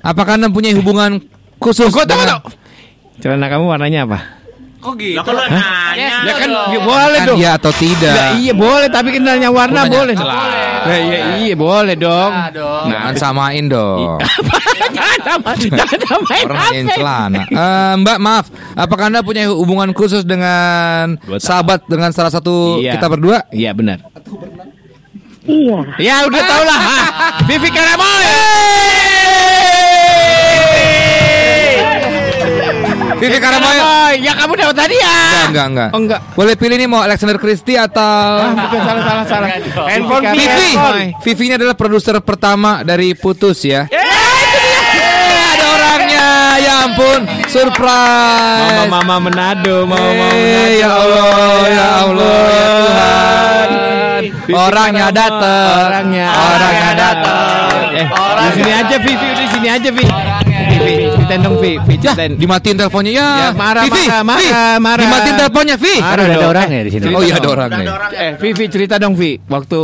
Speaker 1: Apakah anda punya hubungan khusus?
Speaker 3: Gua tahu
Speaker 1: dengan-.
Speaker 3: Celana kamu warnanya apa?
Speaker 8: Kok gitu? Lah kalau nanya.
Speaker 3: Ya kan ya, boleh
Speaker 1: Kan
Speaker 3: dong.
Speaker 1: iya atau tidak?
Speaker 3: Ya, iya boleh, tapi kenalnya warna
Speaker 1: Gua nanya
Speaker 3: boleh.
Speaker 1: celana.
Speaker 3: Ya, iya, iya boleh dong.
Speaker 1: Jangan samain dong. [LAUGHS]
Speaker 3: jangan sama, jangan samain
Speaker 1: Orang celana. Eh, Mbak maaf, apakah anda punya hubungan khusus dengan sahabat dengan salah satu
Speaker 3: Iya.
Speaker 1: kita berdua?
Speaker 3: Iya benar.
Speaker 13: Iya.
Speaker 3: Ya udah tau lah. ha. Vivi Karamoy.
Speaker 1: Vivi Karamoy.
Speaker 3: Ya kamu dapat tadi ya.
Speaker 1: Enggak, enggak, enggak.
Speaker 3: Oh enggak.
Speaker 1: Boleh pilih nih mau Alexander Christie atau
Speaker 3: Ah, bukan salah salah salah. Handphone
Speaker 1: Vivi. Vivi ini adalah produser pertama dari Putus ya. Eh, ada orangnya. Ya ampun, surprise.
Speaker 3: Mama Mama Manado, Mama Mama
Speaker 1: ya Allah, ya Allah, ya Tuhan.
Speaker 3: Vivi
Speaker 1: Orangnya datang.
Speaker 3: Orangnya.
Speaker 1: Orangnya datang.
Speaker 3: Eh, di sini aja Vivi, di sini aja Vi. Vivi, ceritain dong Vi, Vi
Speaker 1: Ya,
Speaker 3: ceritain.
Speaker 1: dimatiin teleponnya ya.
Speaker 3: Ya, marah,
Speaker 1: Vivi,
Speaker 3: marah, marah,
Speaker 1: Vi,
Speaker 3: marah.
Speaker 1: Dimatiin teleponnya, Vi.
Speaker 3: Marah
Speaker 4: Ada
Speaker 3: dong.
Speaker 4: orangnya di sini.
Speaker 3: Cerita
Speaker 1: Oh iya, ada orangnya.
Speaker 3: Eh, Vivi cerita dong Vi, waktu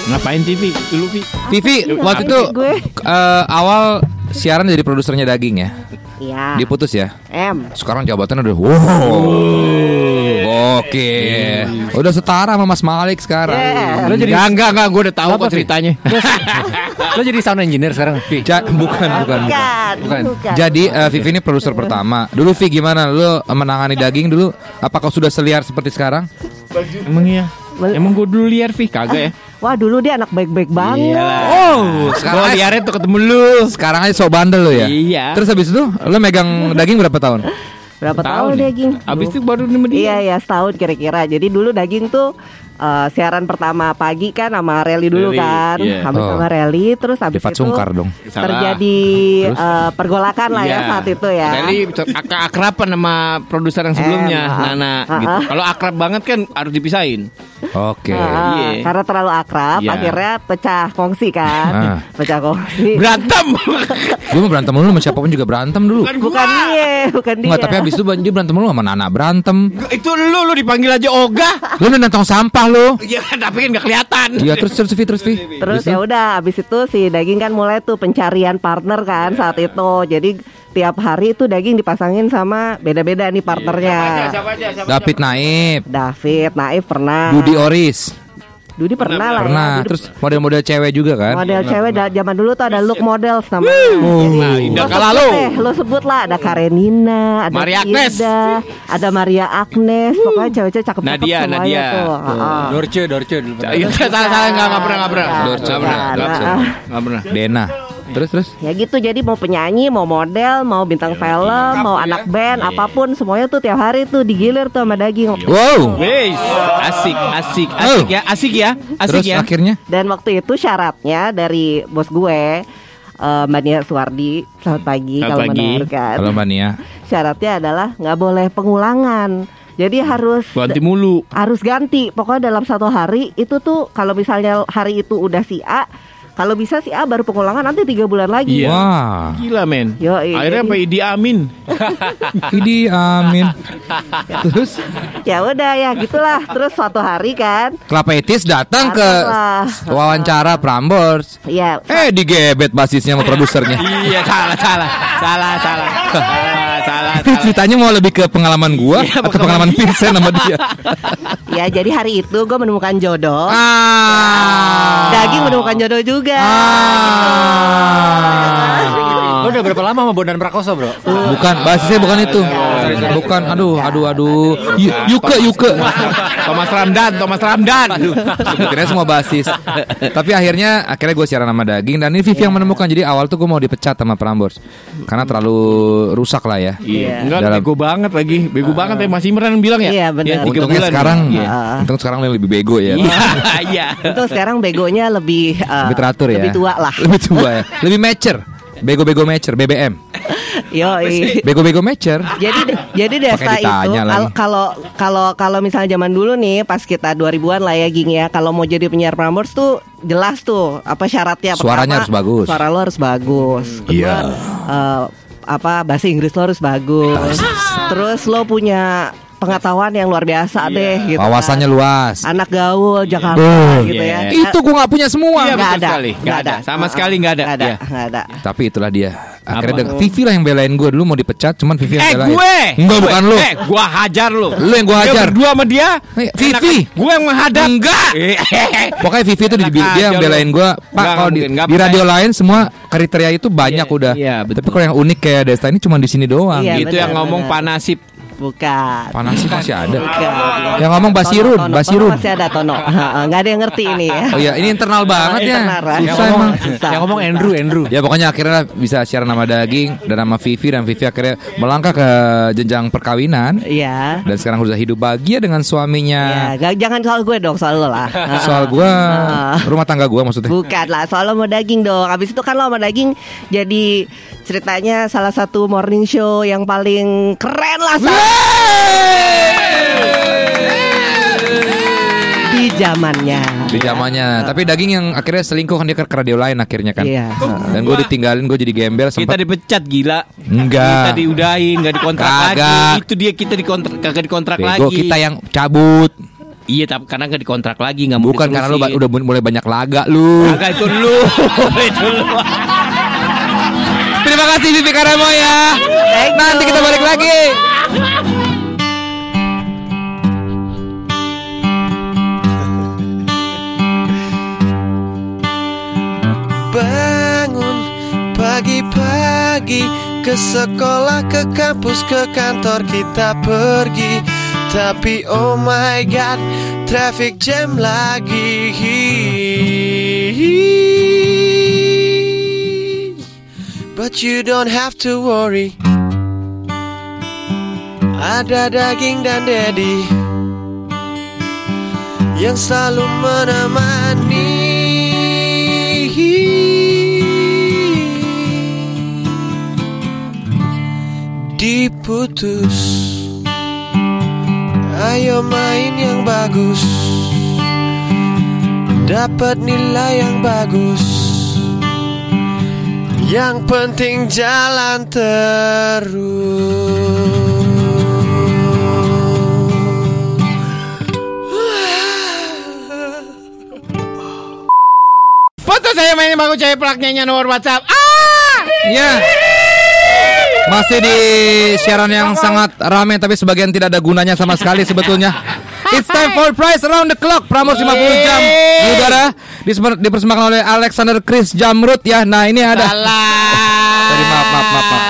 Speaker 3: Ngapain TV? Dulu Vi.
Speaker 1: Vivi waktu itu eh, awal siaran jadi produsernya daging ya.
Speaker 17: Iya.
Speaker 1: Diputus ya.
Speaker 17: M.
Speaker 1: Sekarang jabatannya udah wow. Oke. Udah setara sama Mas Malik sekarang.
Speaker 17: Yeah.
Speaker 3: Lo jadi enggak enggak gue udah tahu
Speaker 4: Apa,
Speaker 3: kok ceritanya. [LAUGHS]
Speaker 4: Lo jadi sound engineer sekarang, Vi?
Speaker 1: Ja- bukan, bukan,
Speaker 17: Bukan,
Speaker 1: bukan.
Speaker 17: bukan.
Speaker 1: Jadi eh, Vivi ini produser pertama. Dulu Vi gimana? Lu menangani daging dulu? Apakah sudah seliar seperti sekarang?
Speaker 3: Emang iya. Emang gue dulu liar Vi kagak ya?
Speaker 17: Wah dulu dia anak baik-baik banget.
Speaker 1: Oh,
Speaker 3: Gue liarnya tuh ketemu lu.
Speaker 1: Sekarang aja so bandel lo ya.
Speaker 3: Iya.
Speaker 1: Terus habis itu lu megang [LAUGHS] daging berapa tahun?
Speaker 17: Berapa
Speaker 3: Tahun
Speaker 17: tahun
Speaker 3: ya?
Speaker 17: daging?
Speaker 3: Abis itu baru nemu dia.
Speaker 17: Iya ya setahun kira-kira. Jadi dulu daging tuh eh, siaran pertama pagi kan sama Rally dulu
Speaker 3: Rally,
Speaker 17: kan,
Speaker 3: iya.
Speaker 17: habis
Speaker 1: Oh.
Speaker 17: sama Rally, terus habis itu
Speaker 1: Sungkar dong.
Speaker 17: Terjadi [LAUGHS]
Speaker 1: Terus?
Speaker 17: eh, pergolakan lah ya
Speaker 3: Iya.
Speaker 17: saat itu ya.
Speaker 3: Kali ak- akraban sama produser yang sebelumnya,
Speaker 17: Em, ah,
Speaker 3: Nana
Speaker 17: ah,
Speaker 3: gitu.
Speaker 17: ah.
Speaker 3: Kalau akrab banget kan harus dipisahin.
Speaker 1: Oke.
Speaker 17: Ah,
Speaker 3: Iya.
Speaker 17: Karena terlalu akrab,
Speaker 3: Iya.
Speaker 17: akhirnya pecah kongsi kan,
Speaker 1: Ah.
Speaker 17: pecah kongsi.
Speaker 3: Berantem. [LAUGHS]
Speaker 1: Gue mau berantem dulu sama siapa pun juga berantem dulu.
Speaker 17: Bukan dia, bukan dia.
Speaker 1: Enggak, tapi habis itu dia berantem dulu sama Nana berantem.
Speaker 3: itu lu lu dipanggil aja Oga.
Speaker 1: Lu udah nantang sampah lu.
Speaker 3: Iya, tapi kan gak kelihatan.
Speaker 1: Iya, terus terus Vi terus Vi.
Speaker 17: Terus ya udah habis itu si daging kan mulai tuh pencarian partner kan saat itu. Jadi tiap hari itu daging dipasangin sama beda-beda nih partnernya.
Speaker 3: Siapa aja? Siapa
Speaker 1: David Naib,
Speaker 17: David, Naif pernah.
Speaker 1: Budi Oris.
Speaker 17: Dudi pernah, lah. ya.
Speaker 1: Pernah.
Speaker 17: Dudi
Speaker 1: Terus model-model cewek juga kan?
Speaker 17: model cewek da- zaman dulu tuh ada look models namanya. Jadi
Speaker 3: Nah, Indah
Speaker 17: lo sebut
Speaker 3: Kalalo.
Speaker 17: deh, lo sebut lah ada Karenina, ada
Speaker 3: Maria Agnes.
Speaker 17: Ida, ada Maria Agnes, pokoknya cewek-cewek cakep-cakep
Speaker 3: Nadia,
Speaker 17: semuanya
Speaker 3: Nadia.
Speaker 17: tuh. Ah.
Speaker 4: Dorce, Dorce dulu.
Speaker 3: Iya, salah salah enggak enggak pernah enggak pernah.
Speaker 17: Dorce.
Speaker 3: Enggak pernah.
Speaker 17: Nah,
Speaker 3: pernah.
Speaker 17: ah.
Speaker 3: Enggak pernah.
Speaker 1: Dena. Terus terus.
Speaker 17: Ya gitu jadi mau penyanyi, mau model, mau bintang film, mau anak band, apa pun semuanya tuh tiap hari tuh digilir tuh sama daging.
Speaker 1: Wow.
Speaker 3: Wes, asik, asik, asik ya, asik ya, asik
Speaker 1: Terus
Speaker 3: ya.
Speaker 1: akhirnya
Speaker 17: Dan waktu itu syaratnya dari bos gue eh, Mbak Nia Suwardi, selamat pagi
Speaker 3: Selamat
Speaker 17: kalau
Speaker 3: pagi.
Speaker 17: mendengarkan.
Speaker 1: Halo Mbak Nia.
Speaker 17: Syaratnya adalah nggak boleh pengulangan. Jadi harus
Speaker 3: Ganti mulu.
Speaker 17: harus ganti. Pokoknya dalam satu hari itu tuh kalau misalnya hari itu udah si A, kalau bisa si A baru pengulangan nanti tiga bulan lagi.
Speaker 3: Iya.
Speaker 1: Wah.
Speaker 3: Gila men.
Speaker 17: Yoi,
Speaker 3: Akhirnya
Speaker 17: jadi-
Speaker 3: sampai Idi Amin. [LAUGHS]
Speaker 1: Idi amin. Terus
Speaker 17: Ya udah ya gitulah. Terus suatu hari kan,
Speaker 1: Kelapa Etis datang ke wawancara Prambors.
Speaker 17: ya
Speaker 1: Eh digebet basisnya sama produsernya.
Speaker 3: iya, salah, salah, salah, salah, salah, [LAUGHS] salah.
Speaker 1: Tapi ceritanya mau lebih ke pengalaman gua
Speaker 3: Iya,
Speaker 1: atau pengalaman Vincent sama dia. [LAUGHS]
Speaker 17: ya jadi hari itu gue menemukan jodoh.
Speaker 1: Ah.
Speaker 17: Daging menemukan jodoh juga.
Speaker 4: Lo udah berapa lama sama Bondan Prakoso, Bro?
Speaker 1: Bukan, basisnya bukan itu. Bukan, aduh, aduh, aduh. Y- Yuke, Yuke.
Speaker 3: Thomas Ramdan, Thomas Ramdan.
Speaker 1: Kira semua basis. Tapi akhirnya, akhirnya gue siaran sama daging dan ini Vivi yang menemukan. Jadi awal tuh gue mau dipecat sama Prambors karena terlalu rusak lah ya.
Speaker 3: Iya. Enggak
Speaker 1: Dalam-
Speaker 3: bego banget lagi. Bego banget ya Mas Imran bilang ya.
Speaker 17: Iya, benar.
Speaker 3: Ya,
Speaker 1: Untungnya
Speaker 3: bulan.
Speaker 1: sekarang,
Speaker 3: Iya.
Speaker 1: untung sekarang lebih bego ya.
Speaker 3: Iya, [LAUGHS] iya.
Speaker 17: Itu sekarang begonya lebih eh,
Speaker 1: Lebih teratur ya.
Speaker 17: Lebih tua lah. [LAUGHS]
Speaker 1: Lebih tua ya. Lebih mature. Bego-bego mature, BBM.
Speaker 17: Yoi.
Speaker 1: Bego-bego mature.
Speaker 17: jadi jadi Desta itu kalau kalau kalau misalnya zaman dulu nih pas kita 2000-an lah ya Ging ya kalau mau jadi penyiar Prambors tuh jelas tuh apa syaratnya
Speaker 1: Suaranya
Speaker 17: Pertama,
Speaker 1: harus bagus.
Speaker 17: suara lo harus bagus kedua
Speaker 1: Iya.
Speaker 17: eh, apa bahasa Inggris lo harus bagus. Terus lo punya pengetahuan yang luar biasa deh gitu kan.
Speaker 1: Wawasannya luas.
Speaker 17: anak gaul Jakarta
Speaker 1: Oh,
Speaker 17: gitu ya
Speaker 1: Itu gue nggak punya semua.
Speaker 3: Iya,
Speaker 17: nggak
Speaker 3: betul
Speaker 17: ada
Speaker 3: sekali. Nggak ada. Sama
Speaker 17: Uh-uh.
Speaker 3: sekali nggak ada.
Speaker 17: nggak ada
Speaker 3: Iya.
Speaker 17: nggak ada
Speaker 1: Tapi itulah dia. Akhirnya
Speaker 3: Apa?
Speaker 1: dengan- Vivi lah yang belain gue dulu mau dipecat, cuman Vivi yang
Speaker 3: Eh
Speaker 1: belain.
Speaker 3: gue
Speaker 1: Enggak
Speaker 3: Gue.
Speaker 1: bukan lu.
Speaker 3: Eh gua hajar lu
Speaker 1: Lu yang gua
Speaker 3: Dia
Speaker 1: hajar.
Speaker 3: berdua sama dia
Speaker 1: Eh, Vivi.
Speaker 3: Gue yang menghadap
Speaker 1: Enggak.
Speaker 3: Eh,
Speaker 1: Pokoknya Vivi itu di,
Speaker 3: Enak
Speaker 1: dia yang belain gue. Pak kalau di, radio lain semua kriteria itu banyak
Speaker 3: Iya,
Speaker 1: udah.
Speaker 3: iya, betul.
Speaker 1: Tapi kalau yang unik kayak Desta ini cuma di sini doang.
Speaker 17: Iya,
Speaker 3: Itu yang ngomong panasip
Speaker 17: bukan
Speaker 1: Panas sih masih ada.
Speaker 17: Bukan.
Speaker 1: Yang ngomong Basirun,
Speaker 17: Tono, Tono,
Speaker 1: Basirun.
Speaker 17: Tono masih ada Tono. Ha-ha, Nggak ada yang ngerti ini ya.
Speaker 1: Oh iya, ini internal banget ya.
Speaker 17: Internal?
Speaker 1: Susah
Speaker 17: Yang
Speaker 1: emang.
Speaker 17: ngomong- susah.
Speaker 4: Yang ngomong Andrew, Andrew.
Speaker 1: Ya pokoknya akhirnya bisa siaran nama daging dan nama Vivi dan Vivi akhirnya melangkah ke jenjang perkawinan
Speaker 17: Iya.
Speaker 1: dan sekarang sudah hidup bahagia dengan suaminya.
Speaker 17: Ya, gak- jangan soal gue dong, soal lo lah.
Speaker 1: Soal
Speaker 17: Ha-ha.
Speaker 1: rumah tangga gua maksudnya.
Speaker 17: Bukan lah, soal lo mau daging dong. Abis itu kan lo sama daging jadi ceritanya salah satu morning show yang paling keren lah. Sa- Di zamannya.
Speaker 1: Di zamannya. Tapi daging yang akhirnya selingkuh kan dia ke radio lain akhirnya kan.
Speaker 17: Iya.
Speaker 1: Dan gue ditinggalin, gue jadi gembel
Speaker 3: Kita
Speaker 1: sempat.
Speaker 3: dipecat gila
Speaker 1: Enggak.
Speaker 3: Kita diudahin Gak dikontrak
Speaker 1: Kagak.
Speaker 3: lagi Itu dia kita dikontrak Kagak dikontrak
Speaker 1: Bego
Speaker 3: lagi
Speaker 1: kita yang cabut.
Speaker 3: Iya, tapi karena nggak dikontrak lagi, nggak mau
Speaker 1: Bukan karena lu ba-
Speaker 3: diterusin.
Speaker 1: udah mulai banyak laga lu.
Speaker 3: Kagak itu lu, itu lu.
Speaker 1: Terima kasih Vivi Karamo ya. Nanti kita balik lagi.
Speaker 18: Bangun pagi-pagi ke sekolah, ke kampus, ke kantor kita pergi. Tapi oh my god, traffic jam lagi. But you don't have to worry. Ada daging dan daddy yang selalu menemani. Diputus, ayo main yang bagus, dapat nilai yang bagus. Yang penting jalan
Speaker 3: Foto saya mainin bagus saya plaknya nomor WhatsApp. Ah!
Speaker 1: Iya. Masih di siaran yang sangat ramai tapi sebagian tidak ada gunanya sama sekali sebetulnya. It's time for prize around the clock. Pramos 50 jam di udara dipersembahkan oleh Alexander Chris Jamrut ya. Nah, ini ada. Sorry, maaf, maaf, maaf, maaf.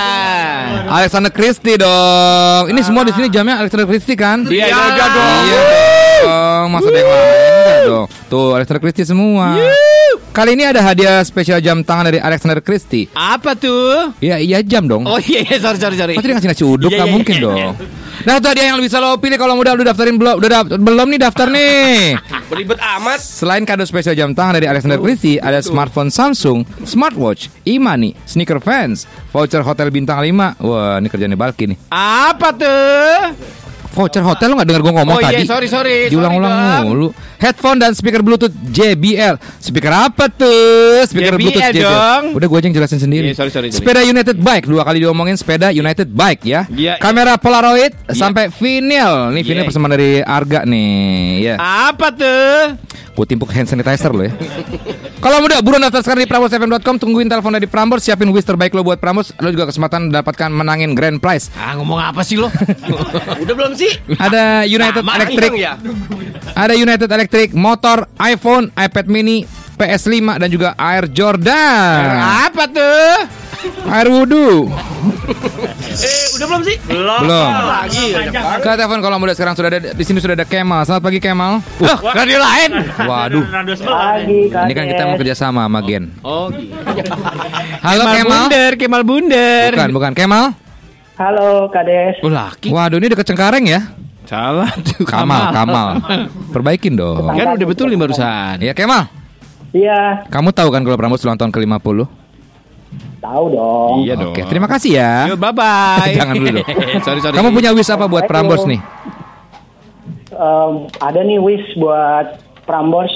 Speaker 1: Alexander Christie dong. Ini semua di sini jamnya Alexander Christie kan?
Speaker 3: Iya, iya, iya dong.
Speaker 1: Iya dong. Masa ada yang lain enggak dong? Tuh Alexander Christie semua. Kali ini ada hadiah spesial jam tangan dari Alexander Christie.
Speaker 3: Apa tuh?
Speaker 1: Iya, iya jam dong.
Speaker 3: Oh iya, iya, sorry, sorry, sorry.
Speaker 1: Pasti dia ngasih nasi uduk,
Speaker 3: Iya,
Speaker 1: nggak
Speaker 3: iya,
Speaker 1: mungkin
Speaker 3: iya,
Speaker 1: dong.
Speaker 3: iya.
Speaker 1: Nah itu hadiah yang bisa lo pilih kalau udah udah daftarin belum? Udah dap- belum nih daftar nih. [LAUGHS]
Speaker 2: Beribet amat.
Speaker 1: Selain kado spesial jam tangan dari Alexander Christie, ada smartphone Samsung, smartwatch, e-money, sneaker fans, voucher hotel bintang 5. Wah, ini kerjanya Balki nih.
Speaker 3: Apa tuh?
Speaker 1: Voucher hotel lo nggak dengar gue ngomong
Speaker 3: Oh iya,
Speaker 1: tadi?
Speaker 3: sorry, sorry.
Speaker 1: Diulang-ulang
Speaker 3: Sorry, Dam.
Speaker 1: mulu. Headphone dan speaker Bluetooth JBL. Speaker apa tuh? Speaker
Speaker 3: JBL
Speaker 1: Bluetooth JBL.
Speaker 3: dong.
Speaker 1: Udah gue aja yang jelasin sendiri.
Speaker 3: Iya, sorry, sorry, sorry.
Speaker 1: Sepeda United Bike dua kali diomongin sepeda United Bike ya.
Speaker 3: Iya.
Speaker 1: Kamera Polaroid sampai vinyl. Nih vinyl
Speaker 3: Iya.
Speaker 1: persembahan dari Arga nih. Ya.
Speaker 3: Apa tuh?
Speaker 1: Gue timpuk hand sanitizer lo ya. Kalau muda buruan daftar sekarang di prambors.fm.com Tungguin telepon dari Prambors Siapin wish terbaik lo buat Prambors Lo juga kesempatan mendapatkan menangin grand prize
Speaker 3: Ah, ngomong apa sih lo? [LAUGHS]
Speaker 2: Udah belum sih?
Speaker 1: Ada United
Speaker 2: Lama
Speaker 1: Electric
Speaker 2: ya?
Speaker 1: Ada United Electric Motor, iPhone, iPad mini PS5 dan juga Air Jordan
Speaker 3: Apa tuh?
Speaker 1: Air wudhu
Speaker 2: Eh, udah belum sih? Belum.
Speaker 1: Belum.
Speaker 2: Lagi.
Speaker 1: Ke telepon kalau muda sekarang sudah ada Di sini sudah ada Kemal Selamat pagi Kemal
Speaker 3: Wah, radio lain.
Speaker 1: Waduh
Speaker 5: Pagi,
Speaker 1: Ini kan kita mau kerja sama sama Gen
Speaker 3: Oh, gitu.
Speaker 1: Halo
Speaker 3: Kemal
Speaker 1: Kemal
Speaker 3: Bunder, Kemal Bunder.
Speaker 1: Bukan, bukan Kemal
Speaker 5: Halo, Kades.
Speaker 3: Oh, laki.
Speaker 1: Waduh ini deket Cengkareng ya
Speaker 3: Salah tuh
Speaker 1: Kamal, Kamal. Perbaikin dong.
Speaker 3: Kan udah betul nih barusan.
Speaker 1: Iya, Kemal.
Speaker 5: Iya,
Speaker 1: Kamu tahu kan kalau Prambors ulang tahun ke-50?
Speaker 5: Tahu dong.
Speaker 3: Iya dong.
Speaker 1: Oke, terima kasih ya.
Speaker 3: Yo, bye bye. [LAUGHS]
Speaker 1: Jangan dulu dong. [LAUGHS]
Speaker 3: sorry, sorry.
Speaker 1: Kamu punya wish apa buat Prambors nih?
Speaker 5: Em, ada nih wish buat Prambors.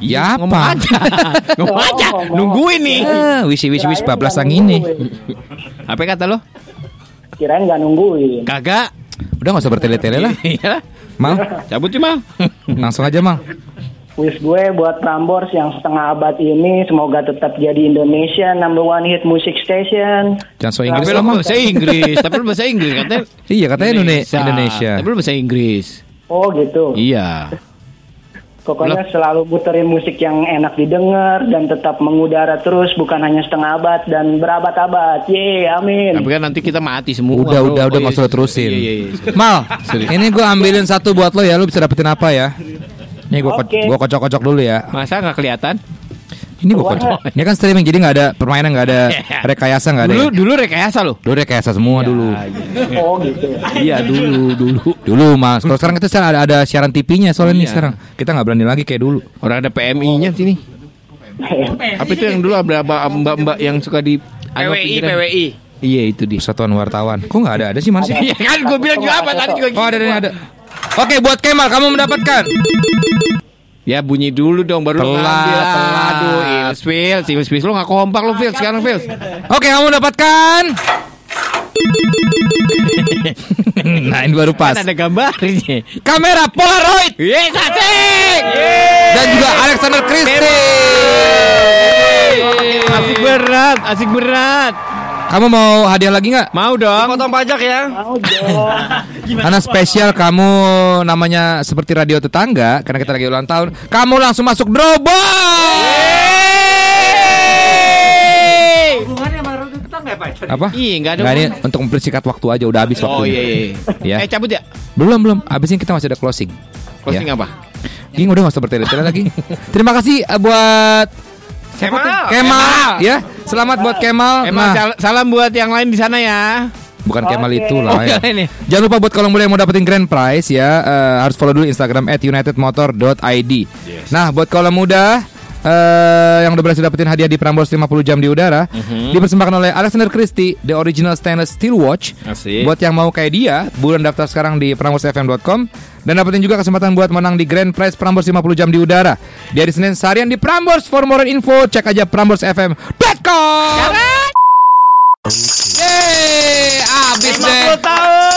Speaker 1: Ya
Speaker 3: ngomong
Speaker 1: apa?
Speaker 3: aja. [LAUGHS] ngomong aja. Nungguin nih.
Speaker 1: Eh, wish wish wish bablas yang ini.
Speaker 3: Apa kata lo?
Speaker 5: Kirain nggak nungguin.
Speaker 3: Kagak.
Speaker 1: Udah gak usah bertele-tele lah.
Speaker 3: Iya.
Speaker 1: Mal,
Speaker 3: Cabut cuma.
Speaker 1: langsung aja Mal.
Speaker 5: Wish gue buat Prambors yang setengah abad ini semoga tetap jadi Indonesia number one hit music station.
Speaker 1: Jangan so Inggris
Speaker 3: Tapi lo
Speaker 1: lah Mal.
Speaker 3: bahasa Inggris. Tapi lo bahasa Inggris katanya.
Speaker 1: Iya katanya Indonesia. Indonesia.
Speaker 3: Tapi lo bahasa Inggris.
Speaker 5: Oh gitu.
Speaker 3: Iya.
Speaker 5: Pokoknya selalu muterin musik yang enak didengar dan tetap mengudara terus bukan hanya setengah abad dan berabad-abad. Ye, amin.
Speaker 3: Tapi kan nanti kita mati semua.
Speaker 1: Udah,
Speaker 3: bro.
Speaker 1: udah, udah
Speaker 3: Oh,
Speaker 1: nggak
Speaker 3: iya,
Speaker 1: usah lo terusin.
Speaker 3: Iya, iya, iya.
Speaker 1: Mal, ini gue ambilin satu buat lo ya. Lo bisa dapetin apa ya? Nih gue
Speaker 5: Oke.
Speaker 1: gua kocok-kocok dulu ya.
Speaker 3: Masa nggak kelihatan?
Speaker 1: Ini gue kocok. Ini kan streaming jadi nggak ada permainan, nggak ada [LAUGHS] rekayasa, nggak ada.
Speaker 3: Dulu
Speaker 1: ya?
Speaker 3: dulu rekayasa lo.
Speaker 1: Dulu rekayasa semua dulu.
Speaker 5: Oh gitu.
Speaker 3: Iya dulu dulu.
Speaker 1: Dulu mas, kalau sekarang kita sekarang ada ada siaran TV-nya soalnya nih
Speaker 3: Iya.
Speaker 1: sekarang kita nggak berani lagi kayak dulu.
Speaker 3: Orang ada PMI-nya sini. Apa itu yang dulu ada mbak-mbak yang suka di anu
Speaker 2: PWI? PWI.
Speaker 3: Iya itu dia.
Speaker 1: Persatuan Wartawan. Kok nggak ada ada sih mas?
Speaker 3: Iya kan gue bilang juga apa tadi juga
Speaker 1: Oh ada ada ada. Oke buat Kemal kamu mendapatkan.
Speaker 3: Ya bunyi dulu dong baru
Speaker 1: Telat.
Speaker 3: ngambil. Aduh, Ilsfil, si Ilsfil lo gak kompak lo Fil sekarang Fil.
Speaker 1: Oke kamu mendapatkan. [LAUGHS] nah ini baru pas.
Speaker 3: Kan ada gambarnya.
Speaker 1: Kamera Polaroid.
Speaker 3: Yes, asik.
Speaker 1: Dan juga Alexander Christie.
Speaker 3: Asik berat, asik berat.
Speaker 1: Kamu mau hadiah lagi nggak?
Speaker 3: Mau dong.
Speaker 8: Potong pajak ya.
Speaker 5: Mau dong. [LAUGHS]
Speaker 1: Karena spesial kamu namanya seperti radio tetangga karena kita lagi ulang tahun. Kamu langsung masuk Dropbox.
Speaker 8: Hubungannya sama radio tetangga ya Pak?
Speaker 1: Apa?
Speaker 3: Iya, nggak ada
Speaker 1: Nggak, ini untuk mempersingkat waktu aja udah habis
Speaker 3: Oh
Speaker 1: waktunya.
Speaker 3: iya iya.
Speaker 1: Ya.
Speaker 3: Eh cabut ya?
Speaker 1: Belum belum. Abis ini kita masih ada closing.
Speaker 3: Closing
Speaker 1: Ya.
Speaker 3: apa?
Speaker 1: Ging udah nggak usah bertele-tele lagi. [LAUGHS] Terima kasih eh, buat siapa?
Speaker 3: Kemal.
Speaker 1: Kemal.
Speaker 3: Kemal.
Speaker 1: Ya, selamat buat Kemal.
Speaker 3: Emang
Speaker 1: Nah,
Speaker 3: sal- salam buat yang lain di sana ya.
Speaker 1: bukan Kemal itu
Speaker 3: Oh,
Speaker 1: lah ya. [LAUGHS] Jangan lupa buat kalau mulai mau dapetin grand prize ya eh, harus follow dulu Instagram @unitedmotor.id. Nah, buat kalau muda eh, yang udah berhasil dapetin hadiah di Prambors 50 jam di udara
Speaker 3: Mhm.
Speaker 1: dipersembahkan oleh Alexander Christie The Original Stainless Steel Watch.
Speaker 3: Asik.
Speaker 1: Buat yang mau kayak dia, buruan daftar sekarang di pramborsfm.com dan dapetin juga kesempatan buat menang di Grand Prize Prambors 50 jam di udara. Di hari Senin seharian di Prambors. For more info cek aja pramborsfm.com. Yeay, abis deh.
Speaker 8: tahun.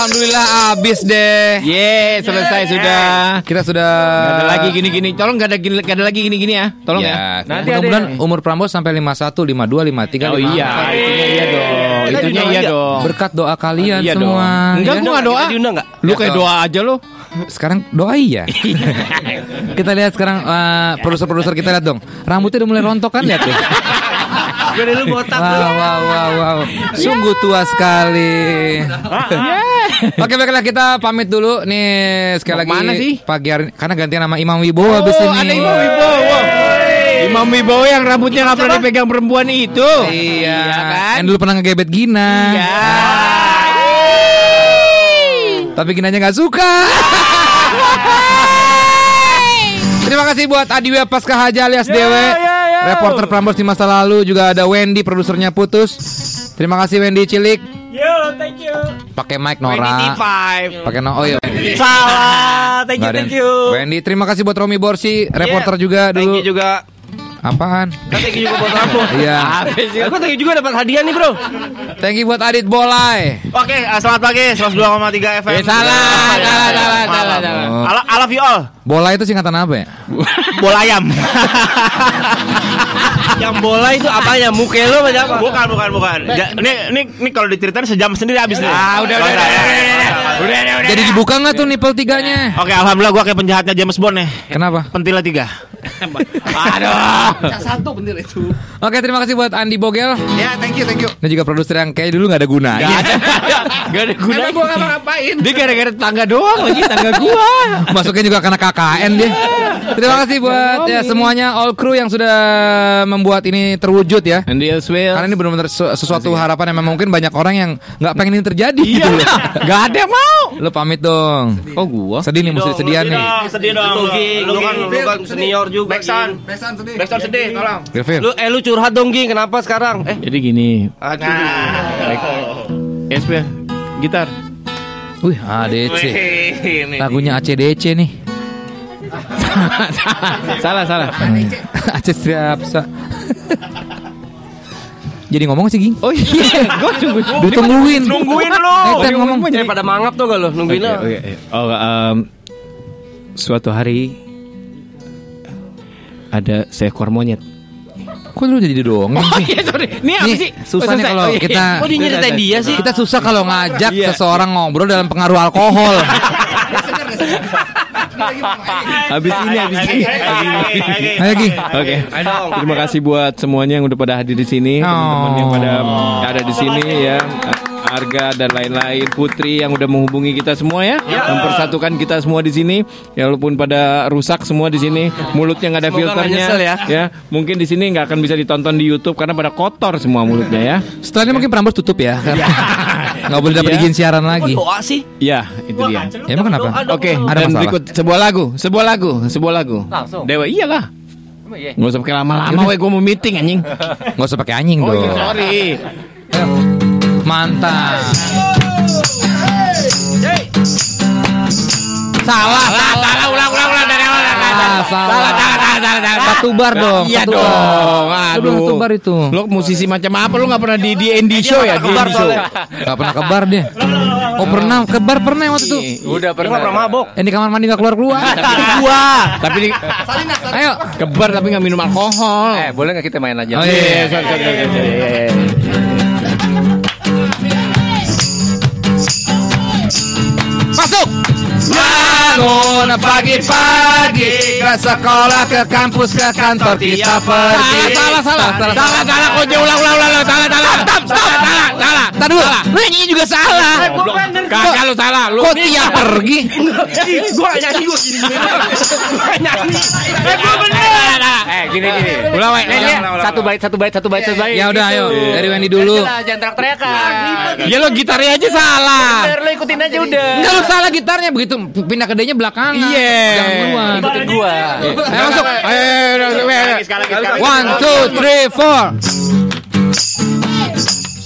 Speaker 1: Alhamdulillah abis deh.
Speaker 3: Ye, selesai sudah.
Speaker 1: Kita sudah
Speaker 3: Gak ada lagi gini-gini. Tolong gak ada gini, gak ada lagi gini-gini ya. Tolong ya.
Speaker 1: Ya, mudah-mudahan umur Prambors sampai 51, 52, 53,
Speaker 3: Oh iya, itunya iya dong. Itunya iya dong.
Speaker 1: Berkat doa kalian
Speaker 3: Iya
Speaker 1: semua.
Speaker 3: dong. Enggak,
Speaker 1: ya.
Speaker 3: gua gak doa.
Speaker 8: Diundang nggak?
Speaker 3: Lu kayak doa aja lo.
Speaker 1: Sekarang doa iya. kita lihat sekarang eh, produser-produser kita lihat dong. Rambutnya udah mulai rontok kan lihat tuh. [LAUGHS]
Speaker 8: Gue dulu botak.
Speaker 1: Wow, wow, wow, wow. Sungguh tua sekali. [LAUGHS] Oke, baiklah kita pamit dulu nih sekali
Speaker 3: Mau
Speaker 1: lagi
Speaker 3: ke mana sih?
Speaker 1: pagi hari karena gantian nama Imam Wibowo habis
Speaker 3: Oh,
Speaker 1: ini.
Speaker 3: ada Imam Wibowo. Imam Wibowo yang rambutnya nggak pernah dipegang perempuan itu.
Speaker 1: Iya,
Speaker 3: kan?
Speaker 1: Yang dulu pernah ngegebet Gina.
Speaker 3: Iya.
Speaker 1: Tapi Ginanya nggak suka. Terima kasih buat Adiwia Pasca Haja alias Dewe Reporter Prambors di masa lalu Juga ada Wendy produsernya Putus Terima kasih Wendy Cilik
Speaker 8: Yo, thank you.
Speaker 1: Pakai mic Nora Pakai no Oh iya.
Speaker 8: Salah, thank you, thank you.
Speaker 1: Wendy terima kasih buat Romi Borsi Reporter
Speaker 8: Yeah,
Speaker 1: juga
Speaker 8: Thank
Speaker 1: dulu
Speaker 8: you juga.
Speaker 1: Apaan?
Speaker 8: Kan thank you juga buat Rambo. [LAUGHS]
Speaker 1: Iya
Speaker 8: Aku thank you juga dapat hadiah nih, Bro.
Speaker 1: Thank you buat Adit Bolai
Speaker 8: Oke, eh, selamat pagi 102,3 FM.
Speaker 3: Eh, salah, salah, salah, salah, salah.
Speaker 8: I lo- I love you all.
Speaker 1: Bolai itu singkatan apa ya? [LAUGHS]
Speaker 8: Bola ayam. [LAUGHS] yang bola itu apanya? Muke lo apa? Bukan, bukan, bukan. Ja, ini ini ini kalau diceritain sejam sendiri habis nih.
Speaker 3: Ah, udah udah ya. udah. Udah, udah.
Speaker 1: Jadi dibuka nggak tuh nipple tiganya?
Speaker 8: Oke, alhamdulillah gua kayak penjahatnya James Bond nih.
Speaker 1: Kenapa?
Speaker 8: pentila tiga.
Speaker 3: Aduh.
Speaker 8: Satu pentil itu.
Speaker 1: Oke, terima kasih buat Andi Bogel.
Speaker 2: Ya, thank you, thank you.
Speaker 1: Dan juga produser yang kayak dulu nggak ada guna
Speaker 3: ya ada, [LAUGHS] gak ada guna
Speaker 2: Emang gue mau ngapain
Speaker 3: Dia gara-gara tangga doang lagi, tangga gua. [LAUGHS]
Speaker 1: Masuknya juga karena KKN dia. Iya. Terima kasih buat ya iya. semuanya all crew yang sudah membuat ini terwujud ya.
Speaker 3: And the Elsewhere.
Speaker 1: Karena ini benar-benar sesu- sesuatu harapan yang memang mungkin banyak orang yang nggak pengen ini terjadi gitu loh.
Speaker 3: Gak ada yang mau.
Speaker 1: Lo pamit dong.
Speaker 3: Oh gua.
Speaker 1: Sedih nih mesti sedian nih.
Speaker 8: Sedih dong. Lu, lu kan lu kan senior juga.
Speaker 2: Backsound, backsound sedih. Backsound sedih, tolong.
Speaker 8: Lu eh lu curhat dong Ging, kenapa sekarang? Eh,
Speaker 3: Jadi gini.
Speaker 8: aduh.
Speaker 3: Elsewhere. Gitar.
Speaker 1: Wih, ADC. Lagunya ACDC nih. [LAUGHS]
Speaker 3: salah, salah. [LAUGHS]
Speaker 1: Aceh Triapsa. [LAUGHS] Jadi ngomong sih, Ging.
Speaker 3: Oh iya, [LAUGHS] gua tunggu.
Speaker 1: Ditungguin.
Speaker 8: Nungguin lu.
Speaker 1: Eh, Tan, ngomong.
Speaker 8: Daripada mangap tuh gak lu nungguin lu.
Speaker 3: oke, oke. Oh, em, suatu hari ada seekor monyet.
Speaker 1: Kok lu jadi dong?
Speaker 3: Oh iya, sorry. Ini apa sih?
Speaker 1: susah
Speaker 3: Oh,
Speaker 1: nih kalau
Speaker 3: Oh, iya.
Speaker 1: kita
Speaker 8: Oh, dia nyeritain dia sih.
Speaker 1: Kita susah kalau ngajak
Speaker 3: Iya.
Speaker 1: seseorang ngobrol dalam pengaruh alkohol. [LAUGHS]
Speaker 3: Habis ini, habis ini. habis ini.
Speaker 1: Ayo.
Speaker 3: Oke. Terima kasih buat semuanya yang udah pada hadir di sini, teman-teman yang pada ada di sini ya. Arga dan lain-lain, Putri yang udah menghubungi kita semua ya, mempersatukan kita semua di sini. Ya walaupun pada rusak semua di sini, mulutnya nggak ada
Speaker 8: Semoga
Speaker 3: filternya,
Speaker 8: nyesel ya.
Speaker 3: mungkin di sini nggak akan bisa ditonton di YouTube karena pada kotor semua mulutnya ya.
Speaker 1: Setelah ini mungkin Prambors tutup ya. karena Nggak boleh dapat
Speaker 3: Iya.
Speaker 1: izin siaran lagi.
Speaker 8: Doa sih.
Speaker 3: Ya, itu dia.
Speaker 1: Ya emang kenapa?
Speaker 3: Oke,
Speaker 1: Ada
Speaker 3: dan
Speaker 1: masalah?
Speaker 3: berikut sebuah lagu, sebuah lagu, sebuah lagu.
Speaker 8: Langsung?
Speaker 3: Dewa, iyalah.
Speaker 8: iya?
Speaker 3: Nggak usah pakai lama-lama, weh, gue mau meeting anjing.
Speaker 1: Nggak usah pakai anjing
Speaker 3: Oh
Speaker 1: dong.
Speaker 3: iya, sorry.
Speaker 1: Mantap. Salah, salah,
Speaker 3: Salah, ulang, ulang, ulang dari awal.
Speaker 1: salah.
Speaker 3: Salah, salah, salah, salah.
Speaker 1: Dong.
Speaker 3: Iya dong. Aduh.
Speaker 1: satu bar itu.
Speaker 3: Lo musisi macam apa? Lo nggak pernah di di Andy Show ya? Di Andy Show.
Speaker 1: Gak pernah ke bar dia. Oh pernah ke bar pernah waktu itu.
Speaker 4: Udah pernah.
Speaker 8: pernah mabok.
Speaker 1: Yang di kamar mandi gak keluar keluar.
Speaker 3: Tapi gua. Tapi di
Speaker 1: Ayo.
Speaker 3: kebar tapi nggak minum alkohol.
Speaker 4: Eh, boleh nggak kita main aja?
Speaker 1: Oh iya.
Speaker 3: sorry, sorry, sorry,
Speaker 1: Bangun pagi-pagi? Ke sekolah, ke kampus, ke kantor kita pergi.
Speaker 3: Salah, salah, salah, salah, salah, kau jauh ulang, ulang, ulang, salah, salah, salah, salah,
Speaker 1: Tar dulu. Lu nyanyi juga salah.
Speaker 3: Kagak lu salah, lu.
Speaker 1: Kok Tia pergi?
Speaker 8: Gua nyanyi gua gini. [LAUGHS] Gua nyanyi. Eh gua bener.
Speaker 4: Eh, gini gini.
Speaker 3: Ulang, ulang,
Speaker 4: Satu bait, satu bait, satu bait, satu bait.
Speaker 1: Ya udah ayo
Speaker 4: Gitu.
Speaker 1: dari Wendy dulu.
Speaker 4: Jangan teriak-teriakan.
Speaker 3: Ya lo gitarnya aja salah.
Speaker 4: Bener, lo ikutin aja udah.
Speaker 1: Enggak lu salah gitarnya begitu pindah ke D-nya belakangan.
Speaker 3: Iya.
Speaker 1: Jangan duluan.
Speaker 4: Ikutin gua.
Speaker 1: Ayo masuk.
Speaker 3: Ayo.
Speaker 1: One, two, three, four.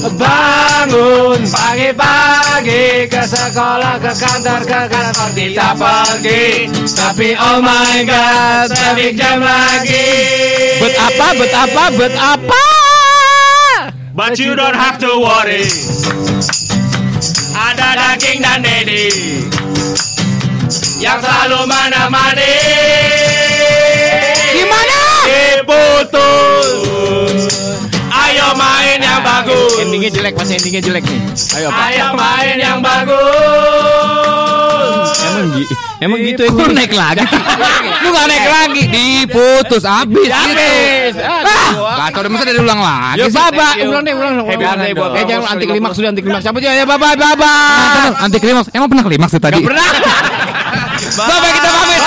Speaker 4: Bangun pagi-pagi ke sekolah, ke kantor, ke kantor kita pergi. Tapi oh my god, traffic jam lagi.
Speaker 3: Bet apa, bet apa, bet apa?
Speaker 8: But you don't have to worry. Ada daging dan Dedi yang selalu menemani.
Speaker 3: Endingnya jelek, pas endingnya jelek nih. Ayo apa?
Speaker 8: Ayo main yang bagus.
Speaker 3: Emang, gi- emang gitu ya.
Speaker 1: Lu naik lagi. Lu gak naik lagi. Diputus habis gitu.
Speaker 3: Habis. Aduh.
Speaker 1: Ah, kacau deh masa dari ulang lagi.
Speaker 3: Ya
Speaker 1: sih?
Speaker 3: baba, ulang deh, ulang deh.
Speaker 8: Happy birthday buat
Speaker 3: Eh jangan anti klimaks sudah anti klimaks. Cabut ya, ya baba, baba.
Speaker 1: Nah, anti klimaks. Emang pernah klimaks tadi?
Speaker 3: Gak pernah. [LAUGHS]
Speaker 1: Bye-bye kita pamit.